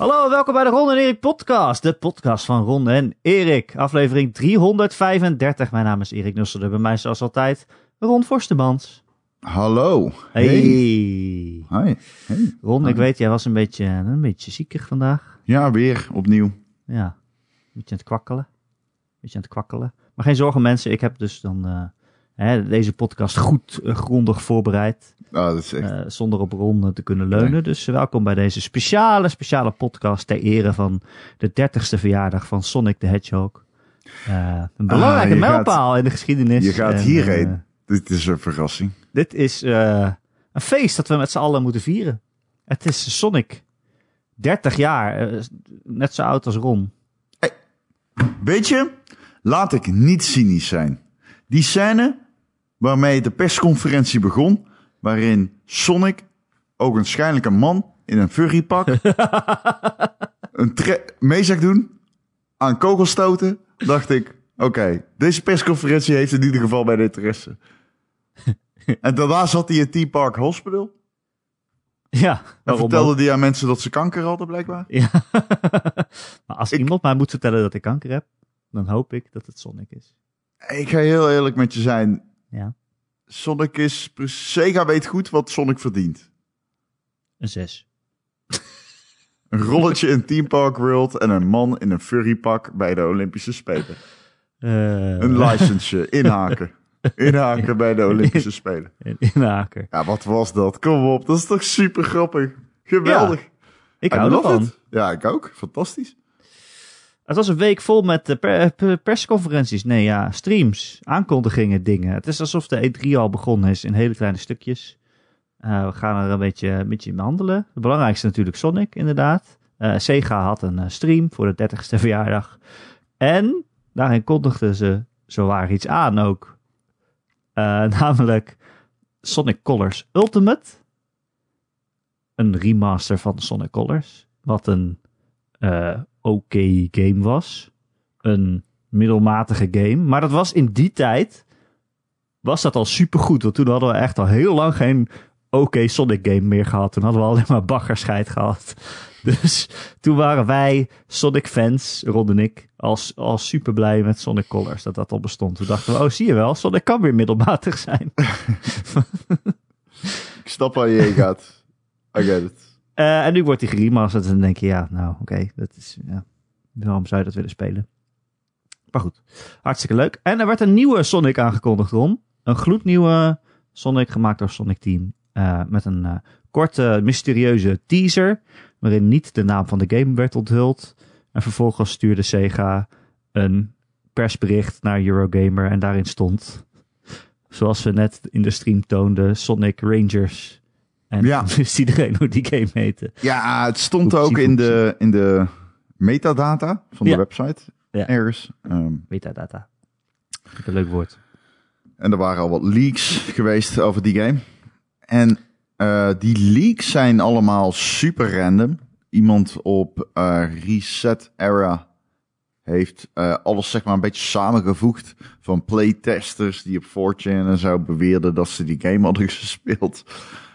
Hallo, welkom bij de Ron en Erik podcast. De podcast van Ron en Erik. Aflevering 335. Mijn naam is Erik Nusselder. Bij mij zoals altijd Ron Forstemans. Hallo. Hey. Hi. Hey. Ron, ik weet, jij was een beetje, een beetje ziekig vandaag. Ja, weer opnieuw. Ja, een beetje aan het kwakkelen. Een beetje aan het kwakkelen. Maar geen zorgen mensen, ik heb dus dan eh, hè, deze podcast goed eh, grondig voorbereid. Ah, dat is echt... eh, zonder op Ron eh, te kunnen leunen. Dus eh, welkom bij deze speciale, speciale podcast ter ere van de 30ste verjaardag van Sonic the Hedgehog. Eh, een belangrijke Ah, gaat- mijlpaal in de geschiedenis. je gaat En, hierheen. Dit is een verrassing. dit is een feest dat we met z'n allen moeten vieren. Het is Sonic. 30 jaar, net zo oud als Ron. Weet je, laat ik niet cynisch zijn. Die scène waarmee de persconferentie begon, waarin Sonic, ook waarschijnlijk een man in een furrypak, een tre- mee zag doen, aan kogels stoten, dacht ik, oké, deze persconferentie heeft in ieder geval mijn interesse. en daarna zat hij in Team Park Hospital. Ja, En vertelde hij aan mensen dat ze kanker hadden, blijkbaar. Ja. maar als Ik- iemand mij moet vertellen dat ik kanker heb, dan hoop ik dat het Sonic is. Ik ga heel eerlijk met je zijn. Ja, Sonic is... Sega weet goed wat Sonic verdient. een 6. Een rolletje in Team Park World en een man in een furrypak bij de Olympische Spelen. Een license, inhaken. Inhaken bij de Olympische Spelen. in Inhaker. Ja, wat was dat? Kom op, dat is toch super grappig. Geweldig. Ik hou ervan. Ja, ik ook. Fantastisch. Het was een week vol met eh, per- per- persconferenties. Nee, ja, streams, aankondigingen, dingen. Het is alsof de E3 al begonnen is in hele kleine stukjes. Eh, we gaan er een beetje, een beetje in behandelen. Het belangrijkste natuurlijk Sonic, inderdaad. Eh, Sega had een stream voor de 30ste verjaardag. En daarin kondigden ze zowaar iets aan ook. Namelijk Sonic Colors Ultimate. Een remaster van Sonic Colors. Wat een oké game was. Een middelmatige game. Maar dat was in die tijd. Was dat al supergoed. Want toen hadden we echt al heel lang geen oké Sonic game meer gehad. Toen hadden we alleen maar baggerscheid gehad. Dus toen waren wij Sonic fans, Ron en ik, als, als super blij met Sonic Colors dat dat al bestond. Toen dachten we, oh zie je wel, Sonic kan weer middelmatig zijn. Ik snap waar je gaat. I get it. Eh, en nu wordt hij geremasterd en dan denk je, ja, nou oké, dat is, ja, waarom zou je dat willen spelen? Maar goed, hartstikke leuk. En er werd een nieuwe Sonic aangekondigd, Ron. Een gloednieuwe Sonic gemaakt door Sonic Team. Eh, met een eh, korte, mysterieuze teaser, waarin niet de naam van de game werd onthuld. En vervolgens stuurde Sega een persbericht naar Eurogamer en daarin stond, zoals we net in de stream toonden, Sonic Rangers. En Ja. wist iedereen hoe die game heette. Ja, het stond Oepsie, ook in de, in de metadata van de Ja. website. Ja. Ergens. Ehm, Metadata. Een leuk woord. En er waren al wat leaks geweest over die game. En eh, die leaks zijn allemaal super random. Iemand op eh, Reset Era heeft eh, alles zeg maar een beetje samengevoegd van playtesters die op 4chan en zo beweerden dat ze die game hadden gespeeld.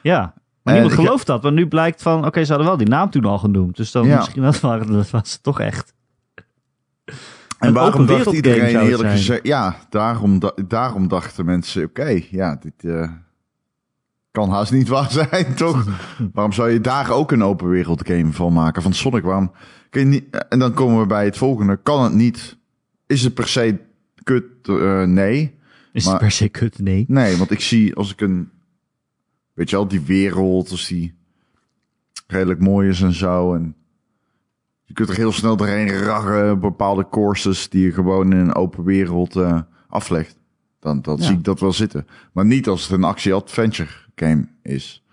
Ja, maar Eh, niemand gelooft dat. Want nu blijkt van, oké, ze hadden wel die naam toen al genoemd. Dus dan Ja. misschien dat waren dat was het toch echt. En waarom dacht iedereen eerlijk gezegd... Ja, daarom, da- daarom dachten mensen... Oké, ja, dit eh, kan haast niet waar zijn, toch? waarom zou je daar ook een open wereld game van maken? Van Sonic, waarom... Kun je niet, en dan komen we bij het volgende. Kan het niet? Is het per se kut? Eh, nee. Is Maar- het per se kut? Nee. Nee, want ik zie als ik een... Weet je wel, die wereld, als die redelijk mooi is en zo. En je kunt er heel snel doorheen raggen, bepaalde courses die je gewoon in een open wereld eh, aflegt. Dan, dan Ja. zie ik dat wel zitten. Maar niet als het een actie-adventure game is.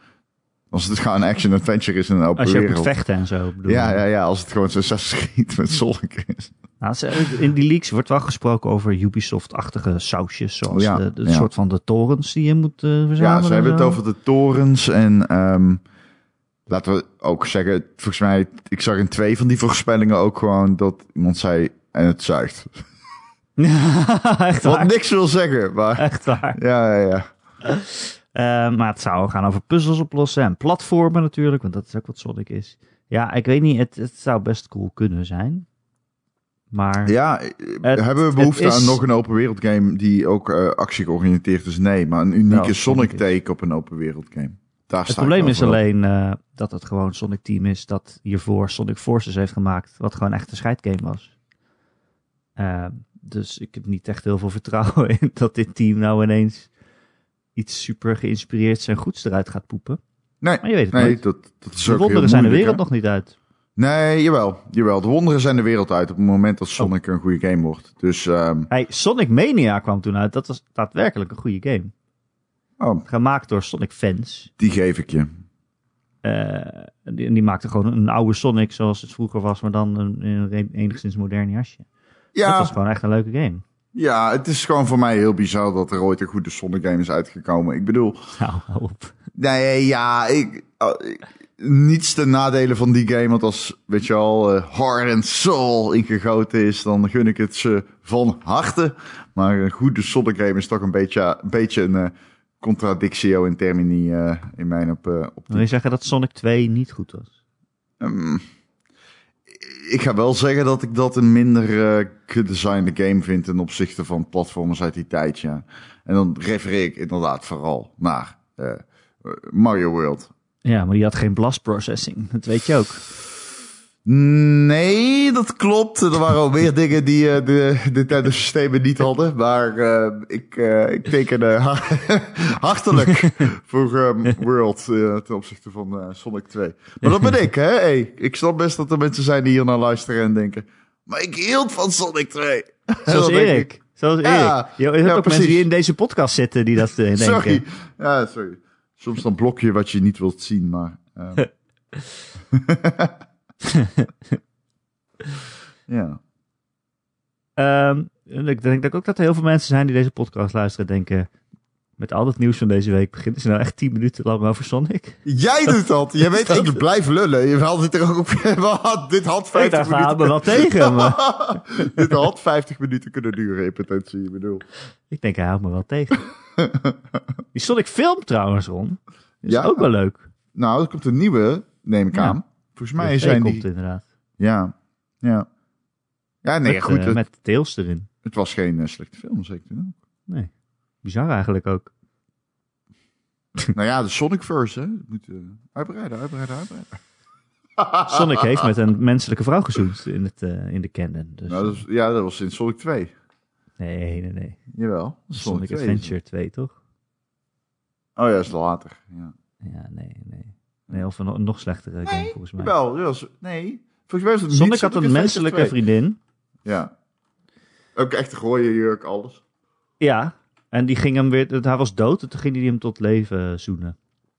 Als het gewoon een action-adventure is in een open Als je wereld. vechten en zo. Bedoel ja, ja, ja, als het gewoon zo'n Assassin's met Sonic is. Nou, in die leaks wordt wel gesproken over Ubisoft-achtige sausjes. Zoals Ja, de, de ja. soort van de torens die je moet eh, verzamelen. Ja, ze en hebben het over de torens en ehm, laten we ook zeggen, volgens mij, ik zag in twee van die voorspellingen ook gewoon dat iemand zei en het zuigt. Echt Wat waar. niks wil zeggen, maar Echt waar. ja, ja, ja. Eh, maar het zou gaan over puzzels oplossen en platformen natuurlijk, want dat is ook wat Sonic is. Ja, ik weet niet, het, het zou best cool kunnen zijn. Maar Ja, hebben we behoefte is- aan nog een open wereld game die ook eh actie georiënteerd is? Nee, maar een unieke Nou, Sonic take op een open wereld game. Daar het probleem is alleen eh, dat het gewoon Sonic Team is dat hiervoor Sonic Forces heeft gemaakt. Wat gewoon echt een scheidgame was. Eh, dus ik heb niet echt heel veel vertrouwen in dat dit team nou ineens iets super geïnspireerds en goeds eruit gaat poepen. Nee, Maar je weet het nee dat, dat is De wonderen zijn de wereld nog niet uit. Nee, jawel, jawel. De wonderen zijn de wereld uit op het moment dat Sonic een goede game wordt. Dus, ehm, Hey, Sonic Mania kwam toen uit. Dat was daadwerkelijk een goede game. oh, Gemaakt door Sonic fans. die geef ik je. Eh, die, die maakte gewoon een oude Sonic zoals het vroeger was, maar dan een, een enigszins modern jasje. Dat Ja, was gewoon echt een leuke game. ja, het is gewoon voor mij heel bizar dat er ooit een goede Sonic game is uitgekomen. Ik bedoel, Nou, hou op. Nee, ja, ik, oh, ik- niets ten nadele van die game. Want als, weet je al, eh, heart and soul ingegoten is, dan gun ik het ze van harte. Maar een goede Sonic game is toch een beetje, een, beetje een eh, contradictio in termini eh, in mijn op, op Wil je zeggen dat Sonic 2 niet goed was? Ehm, ik ga wel zeggen dat ik dat een minder gedesignde game vind ten opzichte van platformers uit die tijd, ja. En dan refereer ik inderdaad vooral naar Mario World. Ja, maar die had geen blast processing. Dat weet je ook. Nee, dat klopt. Er waren al meer dingen die eh, de Nintendo systemen niet hadden. Maar eh, ik, eh, ik hartelijk voor eh, World ten opzichte van Sonic 2. Maar dat ben ik, hè? Hey, ik snap best dat er mensen zijn die hier naar luisteren en denken... Maar ik hield van Sonic 2. Zoals Erik. ik, Zoals Ja, Erik. Je, je hebt ja, ook precies. mensen die in deze podcast zitten die dat denken. Sorry. Ja, sorry. Soms dan blok je wat je niet wilt zien, maar... eh. ja. Ehm, ik denk dat ook dat er heel veel mensen zijn die deze podcast luisteren en denken... Met al het nieuws van deze week beginnen ze nou echt 10 minuten lang over Sonic. Jij doet dat. Jij weet dat je blijft lullen. Je had dit er ook op. dit had Ik 50 dacht, nou, minuten. me wel tegen. Maar dit had 50 minuten kunnen duren in potentie. Ik bedoel. ik denk, hij houdt me wel tegen. Die Sonic film trouwens, Ron. Is Ja. ook wel leuk. Nou, er komt een nieuwe, neem ik Ja. aan. Volgens mij zijn twee die. komt inderdaad. Ja. Ja. Ja, nee, met, goed. eh, het, met Tails erin. het was geen eh, slechte film, zeker. Nee. Bizar eigenlijk ook. nou ja, de Sonicverse, hè. Moet, eh, uitbreiden, uitbreiden, uitbreiden. Sonic heeft met een menselijke vrouw gezoend in, het, in de canon. Dus, Nou, dat ja, dat was in Sonic 2. Nee, nee, nee. Jawel. Sonic, 2 is- Adventure 2, toch? Oh ja, dat is later. Ja. Ja, nee, nee. Nee, of een, nog slechtere game volgens mij. Jawel, ja, nee. Volgens mij was het Sonic niet had Sonic een menselijke 2. vriendin. Ja. Ook echt een rode jurk, alles. Ja. En die ging hem weer... Hij was dood en toen ging hij hem tot leven zoenen.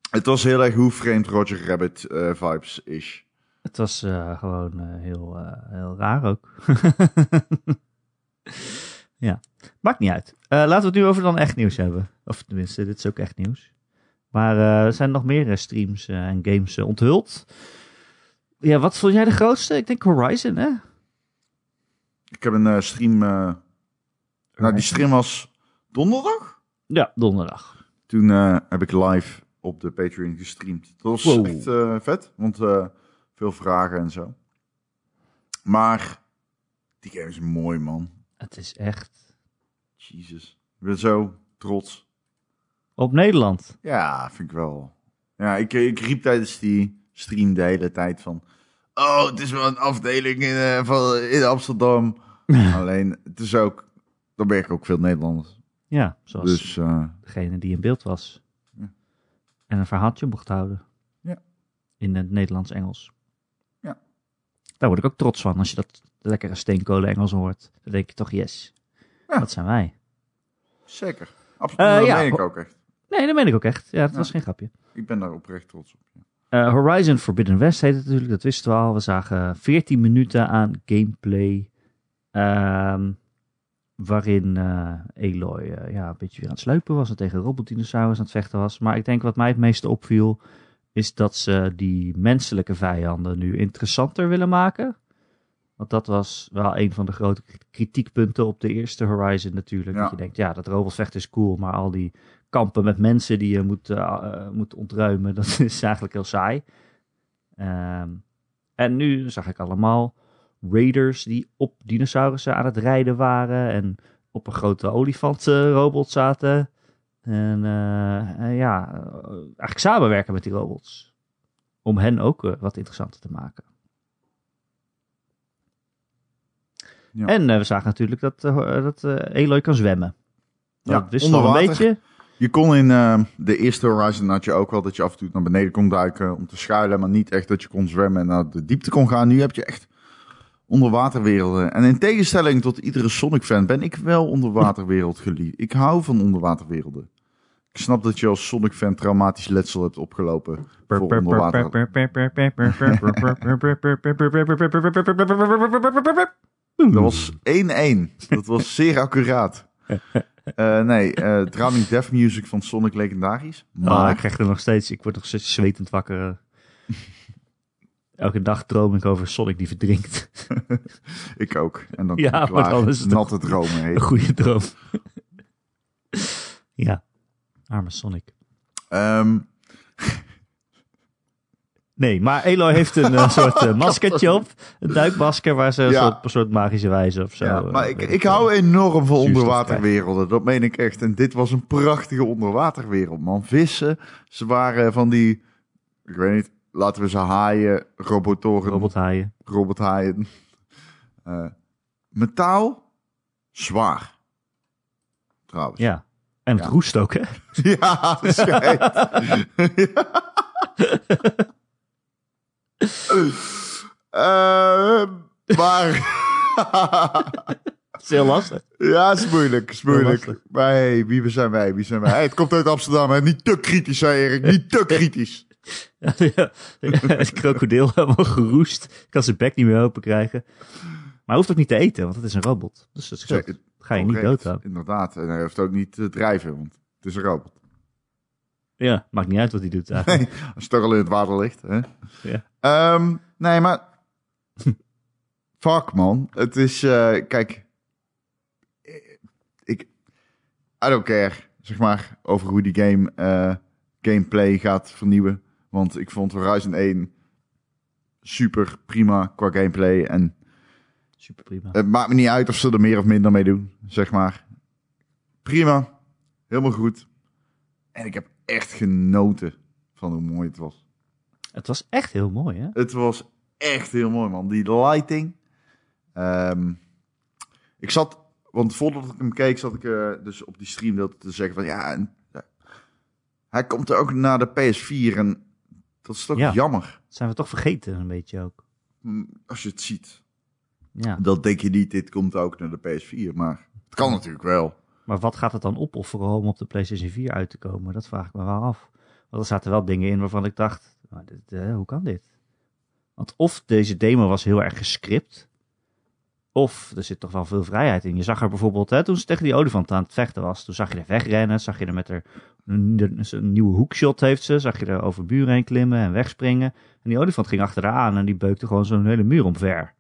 Het was heel erg hoe vreemd Roger Rabbit eh, vibes is. Het was eh, gewoon eh, heel, eh, heel raar ook. ja, maakt niet uit. Eh, laten we het nu over dan echt nieuws hebben. Of tenminste, dit is ook echt nieuws. Maar eh, er zijn nog meer eh, streams en games onthuld. Ja, wat vond jij de grootste? Ik denk Horizon, hè? Ik heb een stream... nou, die stream was donderdag. Ja, donderdag. Toen heb ik live op de Patreon gestreamd. Dat was Wow. echt vet, want veel vragen en zo. Maar die game is mooi, man. Het is echt... Jesus. Ik ben zo trots. Op Nederland. Ja, vind ik wel. Ja, ik, ik riep tijdens die stream de hele tijd van... Oh, het is wel een afdeling in, eh, van, in Amsterdam. Alleen, het is ook... Dan ben ik ook veel Nederlanders. Ja, zoals Dus eh, degene die in beeld was. Ja. En een verhaaltje mocht houden. Ja. In het Nederlands-Engels. Ja. Daar word ik ook trots van als je dat lekkere steenkolen-Engels hoort. Dan denk je toch, yes, Ja. dat zijn wij. zeker. Absoluut, Eh, dat ja. meen ik ook echt. Nee, dat meen ik ook echt. Ja, dat Ja. was geen grapje. Ik ben daar oprecht trots op. Eh, Horizon Forbidden West heet het natuurlijk, dat wisten we al. We zagen 14 minuten aan gameplay. ehm, waarin eh, Aloy eh, ja, een beetje weer aan het sluipen was en tegen robotdinosaurus aan het vechten was. Maar ik denk wat mij het meeste opviel, is dat ze die menselijke vijanden nu interessanter willen maken. Want dat was wel een van de grote kritiekpunten op de eerste Horizon natuurlijk. Ja. Dat je denkt, ja, dat robotvechten is cool, maar al die kampen met mensen die je moet, eh, moet ontruimen, dat is eigenlijk heel saai. Ehm, En nu zag ik allemaal raiders die op dinosaurussen aan het rijden waren. En op een grote olifantrobot zaten. En eh, eh, ja, eigenlijk samenwerken met die robots. Om hen ook wat interessanter te maken. Ja. En eh, we zagen natuurlijk dat, eh, dat eh, Eloy kan zwemmen. Ja, dat wist nog onder een water. beetje. Je kon in eh, de eerste Horizon had je ook wel dat je af en toe naar beneden kon duiken om te schuilen, maar niet echt dat je kon zwemmen en naar de diepte kon gaan. Nu heb je echt onderwaterwerelden. En in tegenstelling tot iedere Sonic-fan ben ik wel onderwaterwereld geliefd. Ik hou van onderwaterwerelden. Ik snap dat je als Sonic-fan traumatisch letsel hebt opgelopen voor onderwater. Dat was 1-1. Dat was zeer accuraat. Eh, nee, eh Drowning Death Music van Sonic legendarisch. Maar Maar ik krijg er nog steeds, ik word nog steeds zwetend wakker. eh. Elke dag droom ik over Sonic die verdrinkt. ik ook. En dan Ja, maar dan is het natte dromen Een goede droom. ja, arme Sonic. Ehm, Nee, maar Eloy heeft een eh, soort eh, maskertje op. Een duikmasker waar ze Ja. op een soort magische wijze of zo. ja, eh, maar ik, ik hou enorm van onderwaterwerelden. Dat meen ik echt. En dit was een prachtige onderwaterwereld, man. Vissen, ze waren van die, ik weet niet, laten we ze haaien, robotoren, robothaaien. robothaaien. Metaal, zwaar. Trouwens. Ja. En het Ja. roest ook, hè? Ja, schijt. Eh, maar... Dat is heel lastig. ja, is moeilijk, is Heel moeilijk. Maar hey, wie zijn wij, wie zijn wij? Hey, het komt uit Amsterdam, hè? niet te kritisch, hè Erik, niet te kritisch. Ja, ja. Het krokodil helemaal geroest. Kan zijn bek niet meer open krijgen. Maar hij hoeft ook niet te eten, want het is een robot. Dus dat. Zeker, ga je niet correct, doodhouden. Inderdaad, en hij hoeft ook niet te drijven, want het is een robot. Ja, maakt niet uit wat hij doet eigenlijk. Nee, als het toch al in het water ligt. Hè? Ja. Ehm, nee, maar... Fuck, man. Het is... eh, kijk... Ik... I don't care, zeg maar, over hoe die game eh, gameplay gaat vernieuwen. Want ik vond Horizon 1 super prima qua gameplay. En Super prima. het maakt me niet uit of ze er meer of minder mee doen, zeg maar. Prima. Helemaal goed. En ik heb echt genoten van hoe mooi het was. Het was echt heel mooi, hè? Het was echt heel mooi, man. Die lighting. Ehm, ik zat, want voordat ik hem keek, zat ik eh, dus op die stream dat te zeggen van ja, en, ja, hij komt er ook naar de PS4 en dat is toch Ja. jammer Dat zijn we toch vergeten, een beetje ook. hm, als je het ziet. Ja. Dat denk je niet, dit komt ook naar de PS4, maar het kan natuurlijk wel. Maar wat gaat het dan opofferen om op de PlayStation 4 uit te komen? Dat vraag ik me wel af. Want er zaten wel dingen in waarvan ik dacht, maar dit, eh, hoe kan dit? Want of deze demo was heel erg gescript, of er zit toch wel veel vrijheid in. Je zag er bijvoorbeeld, hè, toen ze tegen die olifant aan het vechten was, toen zag je er wegrennen, zag je er met haar een, nieuwe hoekshot heeft ze, zag je er over buren heen klimmen en wegspringen. En die olifant ging achter haar aan en die beukte gewoon zo'n hele muur omver.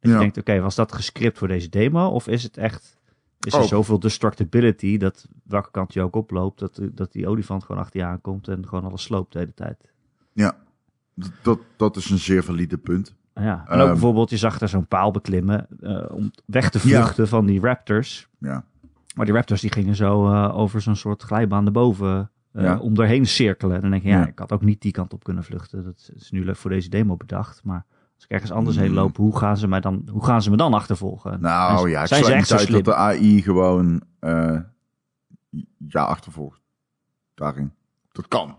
En Ja. je denkt, oké, was dat gescript voor deze demo? Of is het echt, is er Oh. zoveel destructibility dat welke kant je ook oploopt, dat, dat die olifant gewoon achter je aankomt en gewoon alles sloopt de hele tijd? Ja, dat, dat is een zeer valide punt. Ja, en ook Ehm. bijvoorbeeld, je zag daar zo'n paal beklimmen eh, om weg te vluchten van die raptors. Ja, Maar die raptors die gingen zo eh, over zo'n soort glijbaan naar boven eh, Ja. om erheen cirkelen. En dan denk je, ja, Ja. ik had ook niet die kant op kunnen vluchten. Dat is nu leuk voor deze demo bedacht. Maar als ik ergens anders heen Hmm. loop, hoe gaan ze, mij dan, hoe gaan ze me dan achtervolgen? nou En ja, ik zijn ze echt zo dat de AI gewoon eh, ja achtervolgt. Daarin. Dat kan.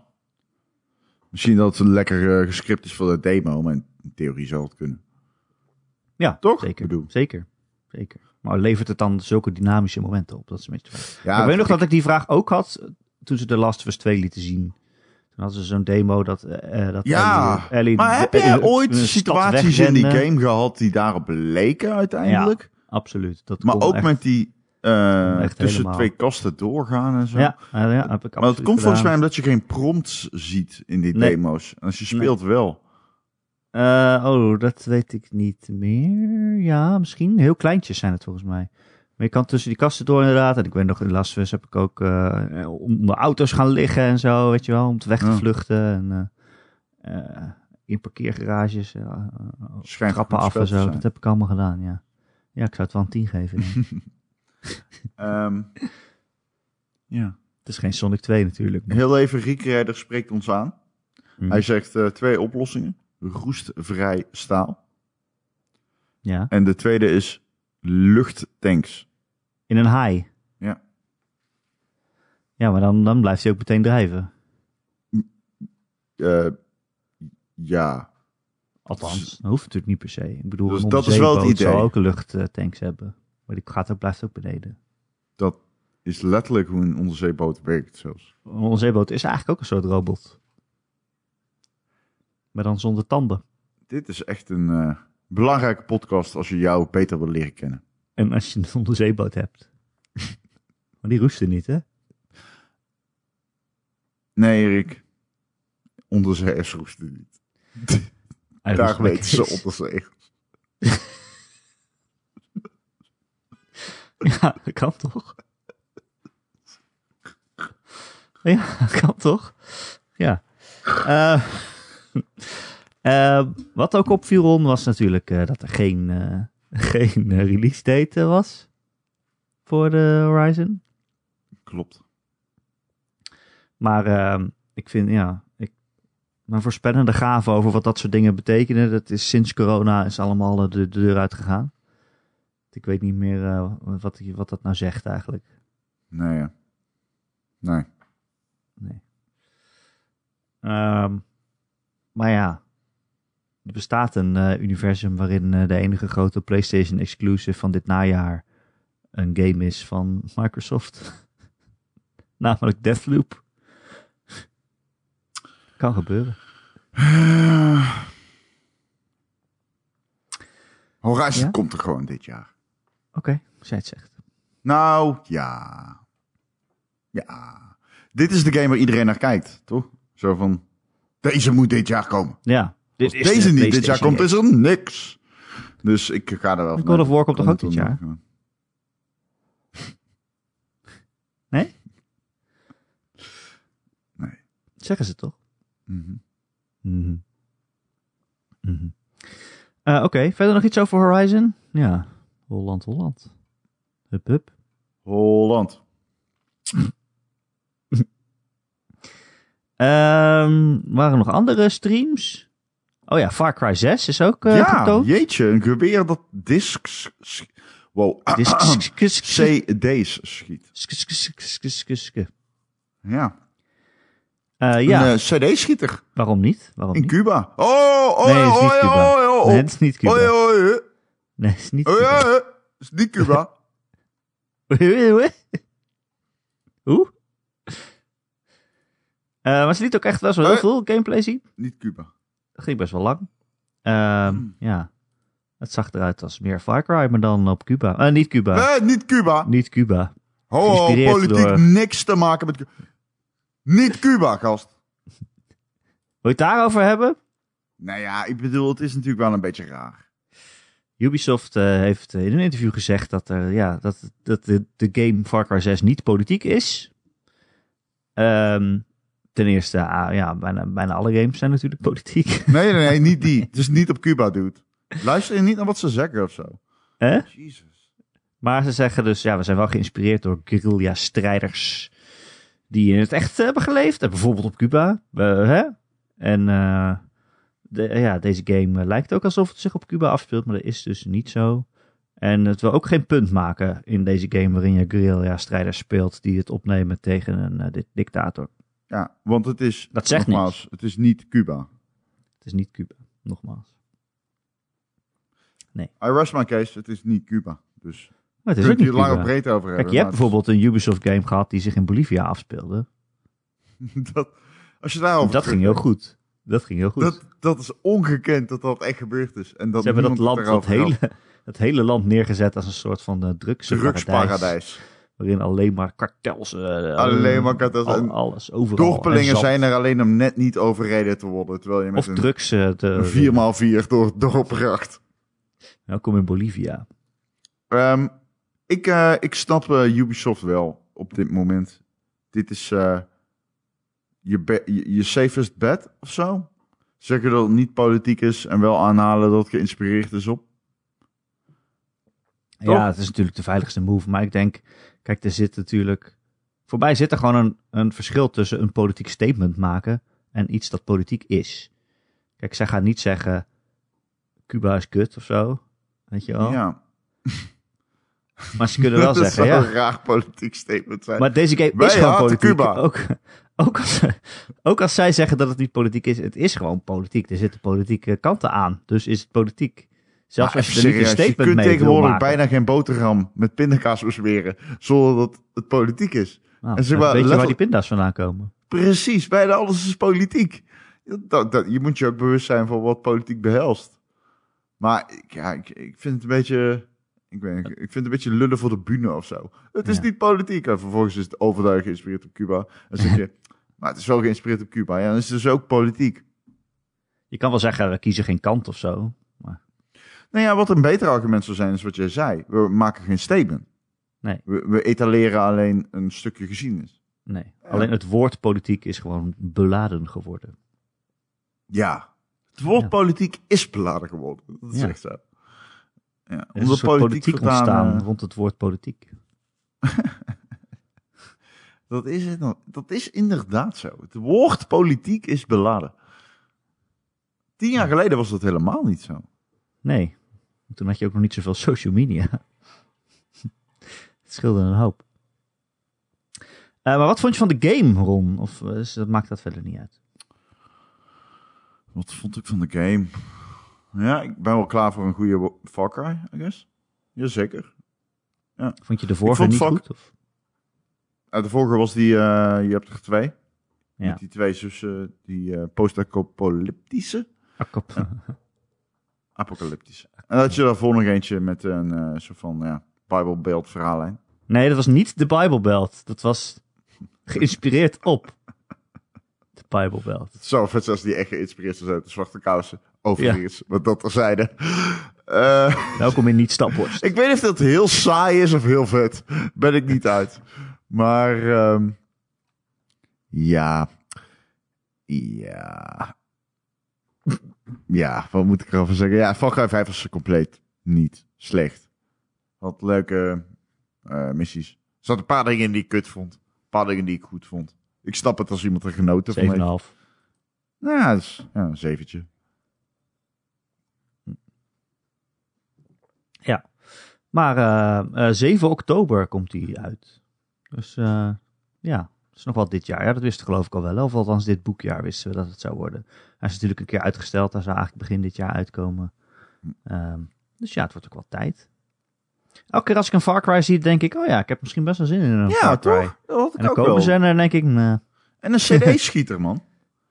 Misschien dat het lekker eh, gescript is voor de demo, maar in theorie zou het kunnen. Ja, Toch? Zeker, Bedoel. zeker, zeker. Maar levert het dan zulke dynamische momenten op? Dat is een beetje. Ja, ik weet nog dat ik die vraag ook had eh, toen ze de Last of Us 2 lieten zien. Hadden ze zo'n demo dat, eh, eh, dat Ja, Ellie, Ellie maar heb jij ooit situaties in die game gehad die daarop leken uiteindelijk? Absoluut. Dat maar ook echt- met die eh, echt tussen helemaal. twee kasten doorgaan en zo. Ja, ja, heb ik maar dat absoluut komt volgens mij omdat je geen prompts ziet in die Nee. demo's. En als je speelt wel. Oh, dat weet ik niet meer. Ja, misschien. Heel kleintjes zijn het volgens mij. Maar je kan tussen die kasten door inderdaad. En ik weet nog, in Las Vegas heb ik ook eh onder auto's gaan liggen en zo, weet je wel. Om te weg te Ja. vluchten. En, eh, eh, in parkeergarages, trappen goed af en zo. Dat heb ik allemaal gedaan, ja. Ja, ik zou het wel een 10 geven. ja. Ehm, ja. het is geen Sonic 2 natuurlijk. Heel even, Riek Redder spreekt ons aan. Hm. Hij zegt eh, twee oplossingen. Roestvrij staal. Ja, En de tweede is luchttanks. In een haai. Ja. Ja, maar dan, dan blijft hij ook meteen drijven. Eh, ja. Althans, dat hoeft natuurlijk niet per se. Ik bedoel, Dus een dat is wel het idee. ook luchttanks hebben. Maar die gaat ook, blijft ook beneden. Dat is letterlijk hoe een onderzeeboot werkt zelfs. Een onderzeeboot is eigenlijk ook een soort robot. Maar dan zonder tanden. Dit is echt een eh, belangrijke podcast als je jou beter wil leren kennen. En als je een onderzeeboot hebt. maar die roesten niet, hè? Nee, Erik. Onderzeeërs roesten niet. Daar weten ze onderzeeërs. Ja, dat kan toch? Ja, dat kan toch? Ja. Eh, eh, wat ook opviel Ron, was natuurlijk eh, dat er geen, geen eh, release date eh, was voor de Horizon. Klopt. Maar eh, ik vind, ja, ik, mijn voorspellende gave over wat dat soort dingen betekenen, dat is sinds corona is allemaal eh, de, de deur uitgegaan. Ik weet niet meer eh, wat, wat dat nou zegt eigenlijk. Nee, ja. Nee. Nee. Ehm, maar ja, er bestaat een eh, universum waarin eh, de enige grote PlayStation exclusive van dit najaar een game is van Microsoft. Namelijk Deathloop. kan gebeuren. Horizon Ja? komt er gewoon dit jaar. Oké, als jij het zegt. Nou, ja. Ja. Dit is de game waar iedereen naar kijkt, toch? Zo van, deze moet dit jaar komen. Ja, dit Als deze niet dit jaar komt, is er niks. Dus ik ga er wel God vanuit. of War komt toch ook dit jaar? Nee? Nee. Zeggen ze toch? Mhm. Mhm. Mhm. Eh, Oké, verder nog iets over Horizon? Ja, Holland, Holland. Hup, hup. Holland. Ehm, waren er nog andere streams? Oh ja, Far Cry 6 is ook eh ja, getoond. jeetje, een geweer dat discs... Wow. CD's schiet. Ja. Eh, ja, Een eh, CD-schieter waarom niet? Waarom in? Cuba. Oh, oh, Nee, het is niet oh, Cuba. oh, oh, oh. Nee, het is niet Cuba. Oh, oh, oh, Nee, het is niet oh, Cuba. ja. is niet Cuba. Hoe? Eh, maar ze liet ook echt wel zo heel Eh. veel gameplay zien. niet Cuba. Dat ging best wel lang. Ehm, Hmm. Ja, het zag eruit als meer Far Cry, maar dan op Cuba. Eh, niet Cuba. Eh, niet Cuba. Niet Cuba. Ho, politiek door- niks te maken met Cuba. Niet Cuba, gast. Wil je het daarover hebben? Nou ja, ik bedoel, het is natuurlijk wel een beetje raar. Ubisoft eh, heeft in een interview gezegd dat, er, ja, dat, dat de, de game Far Cry 6 niet politiek is. Ehm, ten eerste, ah, ja, bijna, bijna alle games zijn natuurlijk politiek. Nee, nee, nee, niet die. Is niet op Cuba, dude. Luister je niet naar wat ze zeggen of zo? Hè? Jezus. Maar ze zeggen dus, ja, we zijn wel geïnspireerd door guerrilla-strijders die in het echt hebben geleefd. En bijvoorbeeld op Cuba. eh, hè? En eh, de, ja, deze game eh, lijkt ook alsof het zich op Cuba afspeelt, maar dat is dus niet zo. En het wil ook geen punt maken in deze game waarin je guerrilla-strijders speelt die het opnemen tegen een eh, di- dictator. Ja, want het is, Dat zegt nogmaals, het is niet Cuba. Het is niet Cuba, nogmaals. I rest my case, het is niet Cuba. Dus Maar het is kunt ook niet je lang of breed over hebben. Kijk, je hebt bijvoorbeeld een Ubisoft game gehad die zich in Bolivia afspeelde. het- dat, als je daarover Dat ging heel goed. Dat ging heel goed. Dat, dat is ongekend dat dat echt gebeurd is. En dat Ze hebben dat land, het dat hele, dat hele land neergezet als een soort van uh, drugsparadijs. Drugsparadijs. Waarin alleen maar kartels... eh, Alleen maar kartels al- alles, overal. Dorpelingen zijn er alleen om net niet overreden te worden. Terwijl je met Of een, drugs... eh, de, een 4x4 door het dorp racht. Welkom in Bolivia. Ehm, ik, eh, ik snap eh, Ubisoft wel op dit moment. Dit is eh, je, je, je safest bet of zo. Zeggen dat het niet politiek is en wel aanhalen dat het geïnspireerd is op. Toch? Ja, het is natuurlijk de veiligste move. Maar ik denk, kijk, er zit natuurlijk. Voor mij zit er gewoon een, een verschil tussen een politiek statement maken en iets dat politiek is. Kijk, zij gaan niet zeggen: Cuba is kut of zo. Weet je wel? Ja. Maar ze kunnen wel dat zeggen: zou ja. een raar politiek statement zijn. Maar deze game Wij is gewoon politiek. Cuba. Ook, ook, als, ook als zij zeggen dat het niet politiek is, het is gewoon politiek. Er zitten politieke kanten aan. Dus is het politiek. Zelfs als je er niet een serieus, statement je kunt tegenwoordig bijna geen boterham met pindakaas besmeren zonder dat het politiek is. Nou, en zeg maar, weet je waar die pinda's vandaan komen. Precies, bijna alles is politiek. Dat, dat, je moet je ook bewust zijn van wat politiek behelst. Maar ik- ja, ik, ik vind het een beetje... Ik, weet, ik vind het een beetje lullen voor de bühne of zo. Het is Ja. niet politiek. En vervolgens is het overduidelijk geïnspireerd op Cuba. En zeg je, maar het is wel geïnspireerd op Cuba. Ja, dan is het dus ook politiek. Je kan wel zeggen, we kiezen geen kant of zo. Nou ja, wat een beter argument zou zijn, is wat jij zei. We maken geen statement. Nee. We, we etaleren alleen een stukje geschiedenis. Nee, alleen het woord politiek is gewoon beladen geworden. Ja. Het woord Ja. politiek is beladen geworden. Dat is Ja. echt zo. Ja, Er is een politiek ontstaan eh, rond het woord politiek. dat, is het, dat is inderdaad zo. Het woord politiek is beladen. Tien jaar geleden was dat helemaal niet zo. Nee, toen had je ook nog niet zoveel social media. het scheelde een hoop. Eh, maar wat vond je van de game, Ron? Of eh, dat maakt dat verder niet uit? Wat vond ik van de game? Ja, ik ben wel klaar voor een goede Far Cry, I guess. Jazeker. Vond je de vorige niet goed? Of? Uh, de vorige was die, eh, je hebt er twee. Ja. Met die twee zussen, die eh post-apocalyptische. Akkop. Apocalyptische. En dat je daarvoor nog eentje met een eh, soort van ja, Bijbelbeeld verhaallijn. Nee, dat was niet de Bible Belt. Dat was geïnspireerd op de Bible Belt. Zo vet als die echt geïnspireerd uit de zwarte kousen. Overigens, wat dat er zeiden. Eh, Welkom in Niet Stapworst. ik weet niet of dat heel saai is of heel vet. Ben ik niet uit. Maar ehm, ja. Ja. Ja, wat moet ik erover zeggen? Ja, Far Cry 5 was compleet niet slecht. Had leuke eh, missies. Er zaten een paar dingen in die ik kut vond. Een paar dingen die ik goed vond. Ik snap het als iemand er genoten van heeft. 7,5. Nou ja, dat is ja, een zeventje. Maar eh, eh, 7 oktober komt die uit. Dus eh, ja, dat is nog wel dit jaar. Ja, dat wisten geloof ik al wel. Of althans dit boekjaar wisten we dat het zou worden. Hij is natuurlijk een keer uitgesteld. Hij zou eigenlijk begin dit jaar uitkomen. Ehm, dus ja, het wordt ook wel tijd. Elke keer als ik een Far Cry zie, denk ik... Oh ja, ik heb misschien best wel zin in een Ja, Far Cry. toch? Dat had ik En dan ook komen wel. ze en dan denk ik... En een cd-schieter, man.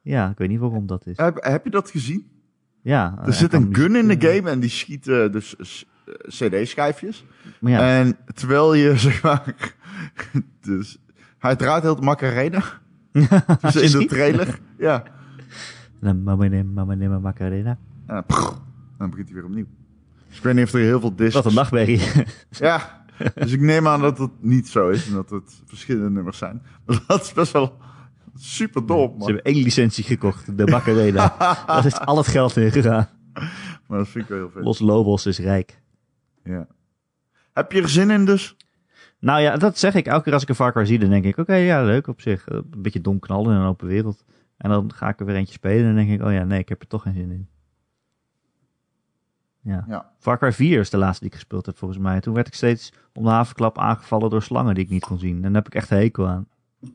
ja, ik weet niet waarom dat is. Heb, heb je dat gezien? Ja, Er zit een gun in de game en die schiet eh, dus eh, cd-schijfjes. Ja, En terwijl je, zeg maar... dus, hij draait heel de Macarena. Dus in de trailer. Ja. Mama neem, mama neem, Macarena. En dan, prrr, dan begint hij weer opnieuw. Dus ik weet niet of er heel veel discs... Wat een nachtmerrie. Ja, dus ik neem aan dat het niet zo is en dat het verschillende nummers zijn. Maar dat is best wel super dom, Ze hebben één licentie gekocht, de Macarena. Daar is al het geld in gegaan. Maar dat vind ik wel heel vet. Los Lobos is rijk. Ja. Heb je er zin in dus? Nou ja, dat zeg ik. Elke keer als ik een Far Cry zie, dan denk ik... Oké, ja, leuk op zich. Eh, Een beetje dom knallen in een open wereld. En dan ga ik er weer eentje spelen en dan denk ik... Oh ja, nee, ik heb er toch geen zin in. Ja. Ja. Far Cry 4 is de laatste die ik gespeeld heb, volgens mij. Toen werd ik steeds om de havenklap aangevallen door slangen die ik niet kon zien. En daar heb ik echt een hekel aan.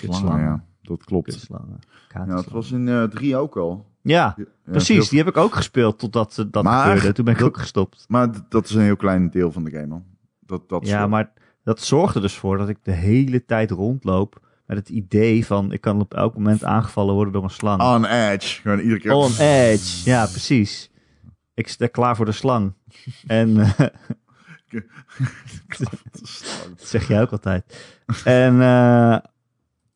Kutslangen. ja. Dat klopt. Kutslangen. Ja, het was in eh 3 ook al. Ja, Ja, precies. Die heb ik ook gespeeld totdat eh, dat Maar gebeurde. Toen ben ik dat- ook gestopt. Maar dat is een heel klein deel van de game, man. Dat, dat Ja, soort- maar dat zorgt er dus voor dat ik de hele tijd rondloop met het idee van ik kan op elk moment aangevallen worden door een slang. On edge. Gewoon iedere keer. On edge. Ja, precies. Ik sta klaar voor de slang. En eh, dat zeg jij ook altijd. En, eh,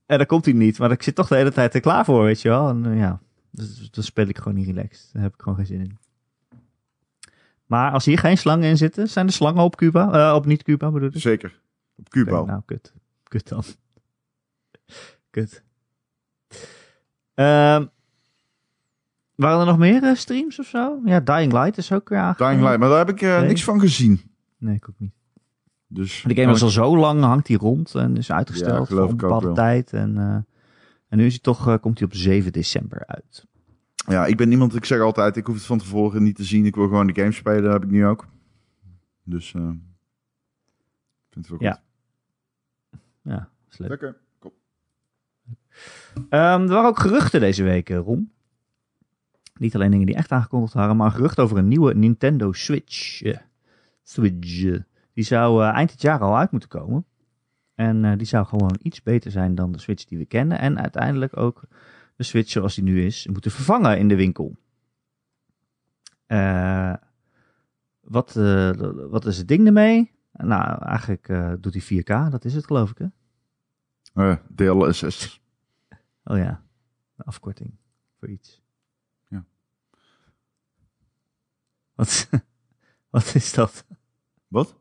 en dan komt hij niet, maar ik zit toch de hele tijd er klaar voor, weet je wel. En eh, ja, dus, dan speel ik gewoon niet relaxed. Daar heb ik gewoon geen zin in. Maar als hier geen slangen in zitten, zijn er slangen op Cuba? Eh, op niet Cuba bedoel ik? Zeker. Op Cuba. Oké, nou, kut. Kut dan. Kut. Ehm, Waren er nog meer eh, streams of zo? Ja, Dying Light is ook weer aangekomen. Dying Light, maar daar heb ik eh, Nee. niks van gezien. Nee, ik ook niet. Dus De game was al zo lang, hangt die rond en is Ja, uitgesteld geloof voor een bepaalde tijd. En, en nu is hij toch, komt hij op 7 december uit. Ja, ik ben iemand, ik zeg altijd, ik hoef het van tevoren niet te zien. Ik wil gewoon de game spelen, dat heb ik nu ook. Dus, ik vind het wel goed. Ja. Ja, leuk. Lekker. Ehm, er waren ook geruchten deze week, eh, Ron. Niet alleen dingen die echt aangekondigd waren, maar gerucht over een nieuwe Nintendo Switch. Eh, Switch. Die zou eind dit jaar al uit moeten komen. En die zou gewoon iets beter zijn dan de Switch die we kennen. En uiteindelijk ook de Switch zoals die nu is, moeten vervangen in de winkel. Eh, wat, eh, wat is het ding ermee? Nou, eigenlijk eh, doet hij 4K, dat is het geloof ik hè? DLSS. Oh ja, een afkorting voor iets. Ja. Wat, wat is dat? Wat?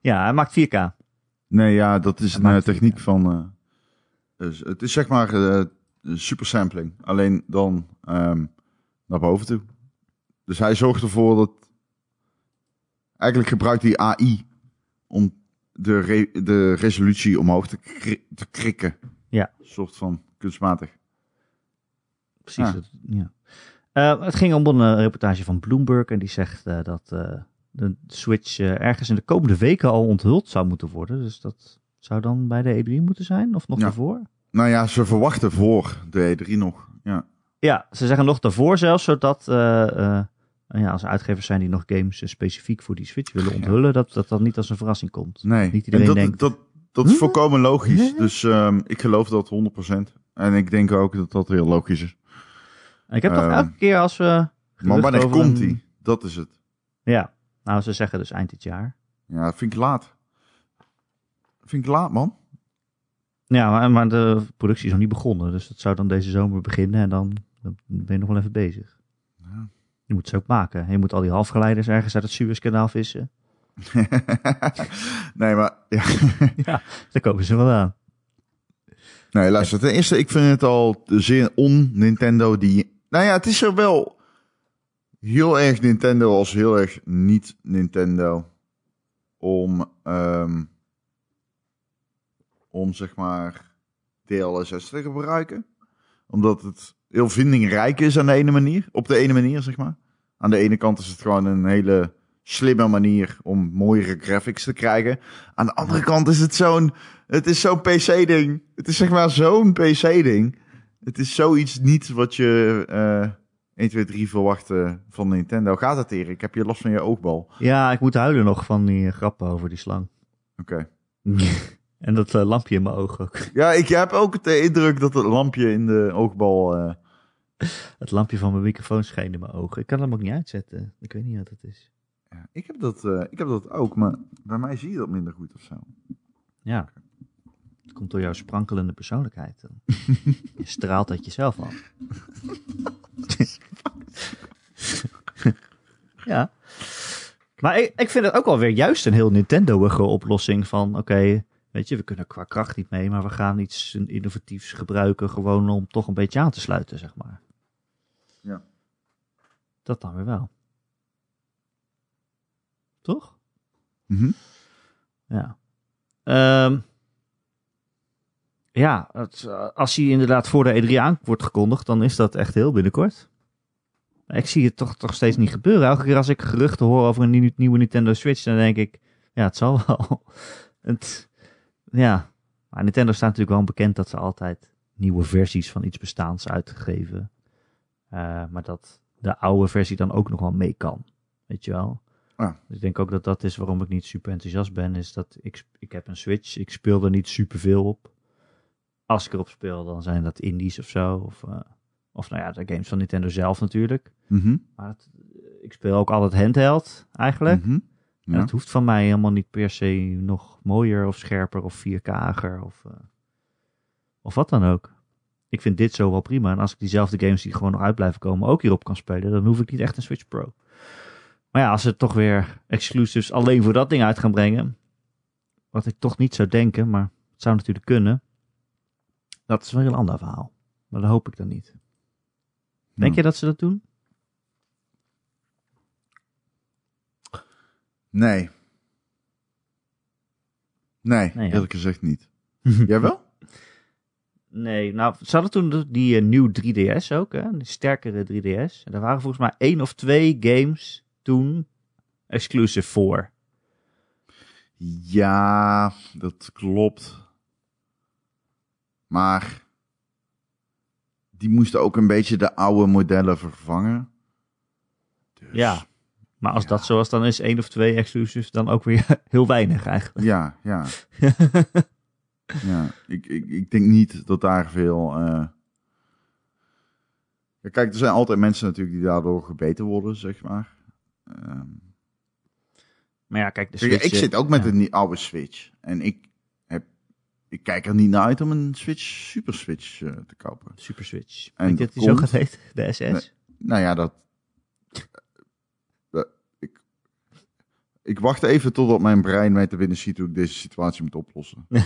Ja, hij maakt 4K. Nee, ja, dat is Hij een techniek van... dus het is zeg maar super sampling. Alleen dan ehm, naar boven toe. Dus hij zorgt ervoor dat... Eigenlijk gebruikt hij AI om de, re- de resolutie omhoog te, kri- te krikken. Ja. Een soort van kunstmatig. Precies. Ja. dat- ja. Eh, het ging om een eh, reportage van Bloomberg en die zegt eh, dat de Switch ergens in de komende weken al onthuld zou moeten worden. Dus dat zou dan bij de E3 moeten zijn of nog Ja. daarvoor? Nou ja, ze verwachten voor de E3 nog. Ja. Ja, ze zeggen nog daarvoor zelfs, zodat eh, eh, ja, als er uitgevers zijn die nog games eh, specifiek voor die Switch willen onthullen, dat dat dan niet als een verrassing komt. Nee, Niet en iedereen dat, denkt- dat, dat is volkomen logisch. Dus ehm, ik geloof dat 100%. En ik denk ook dat dat heel logisch is. En ik heb toch Ehm, elke keer als we... Maar wanneer komt een- die? Dat is het. Ja, nou ze zeggen dus eind dit jaar. Ja, vind ik laat. Vind ik laat, man. Ja, maar, maar de productie is nog niet begonnen. Dus dat zou dan deze zomer beginnen en dan, dan ben je nog wel even bezig. Ja. Je moet ze ook maken. Je moet al die halfgeleiders ergens uit het Suezkanaal vissen. nee, maar... Ja. Ja, daar komen ze wel aan. Nee, luister. Ten eerste, ik vind het al zeer on-Nintendo die... Nou ja, het is er wel heel erg Nintendo als heel erg niet Nintendo. Om, ehm, om zeg maar DLSS te gebruiken. Omdat het heel vindingrijk is aan de ene manier. Op de ene manier, zeg maar. Aan de ene kant is het gewoon een hele slimme manier om mooiere graphics te krijgen. Aan de andere kant is het zo'n... Het is zo'n PC-ding. Het is zeg maar zo'n PC-ding. Het is zoiets niet wat je eh 1, 2, 3 verwachtte van Nintendo. Gaat het hier? Ik heb je last van je oogbal. Ja, ik moet huilen nog van die grappen over die slang. Oké. en dat eh, lampje in mijn oog ook. Ja, ik heb ook de indruk dat het lampje in de oogbal... eh, Het lampje van mijn microfoon scheen in mijn ogen. Ik kan hem ook niet uitzetten. Ik weet niet wat het is. ja, ik, heb dat, eh, ik heb dat ook, maar bij mij zie je dat minder goed of zo. Ja. Het komt door jouw sprankelende persoonlijkheid. je straalt uit jezelf af. ja. Maar ik, ik vind het ook wel weer juist een heel Nintendo-ige oplossing van... Oké, weet je, we kunnen qua kracht niet mee... maar we gaan iets innovatiefs gebruiken... gewoon om toch een beetje aan te sluiten, zeg maar. Ja. Dat dan weer wel. Toch? Mhm. Ja. Ehm, ja, het, eh, als hij inderdaad voor de E3 aan wordt gekondigd, dan is dat echt heel binnenkort. Ik zie het toch, toch steeds niet gebeuren. Elke keer als ik geruchten hoor over een nieuw- nieuwe Nintendo Switch, dan denk ik, ja, het zal wel. Het, ja, maar Nintendo staat natuurlijk wel bekend dat ze altijd nieuwe versies van iets bestaans uitgeven. Eh, maar dat de oude versie dan ook nog wel mee kan. Weet je wel? Ja. Dus ik denk ook dat dat is waarom ik niet super enthousiast ben. Is dat ik, ik heb een Switch. Ik speel er niet super veel op. Als ik erop speel, dan zijn dat indies of zo. Of, eh, of nou ja, de games van Nintendo zelf natuurlijk. Mhm. Maar het- ik speel ook altijd handheld eigenlijk. En Ja. Het hoeft van mij helemaal niet per se nog mooier of scherper of 4K'er of, eh, of wat dan ook. Ik vind dit zo wel prima. En als ik diezelfde games die gewoon nog uit blijven komen ook hierop kan spelen, dan hoef ik niet echt een Switch Pro. Maar ja, als ze toch weer exclusives alleen voor dat ding uit gaan brengen, wat ik toch niet zou denken, maar het zou natuurlijk kunnen, dat is wel een ander verhaal. Maar dat hoop ik dan niet. Denk Ja. je dat ze dat doen? Nee. Nee, Nee, ja. eerlijk gezegd niet. Jij wel? Nee, nou, ze hadden toen die eh, nieuw 3DS ook, hè? De sterkere 3DS. En daar waren volgens mij één of twee games toen exclusive voor. Ja, dat klopt. Maar die moesten ook een beetje de oude modellen vervangen. Dus, Ja. Maar als Ja. dat zo was, dan is één of twee exclusives dan ook weer heel weinig eigenlijk. Ja, ja. ja. Ik, ik, ik denk niet dat daar veel... eh, Ja, kijk, er zijn altijd mensen natuurlijk die daardoor gebeten worden, zeg maar. Ehm, Maar ja, kijk, de Switch... ik zit ook met ja. een oude Switch. En ik, heb, ik kijk er niet naar uit om een Switch, Super Switch eh, te kopen. Super Switch. En je dat die zo gaat heten? De SS? Nee. Nou ja, dat... Ik, wacht even totdat mijn brein mij te binnen ziet hoe ik deze situatie moet oplossen.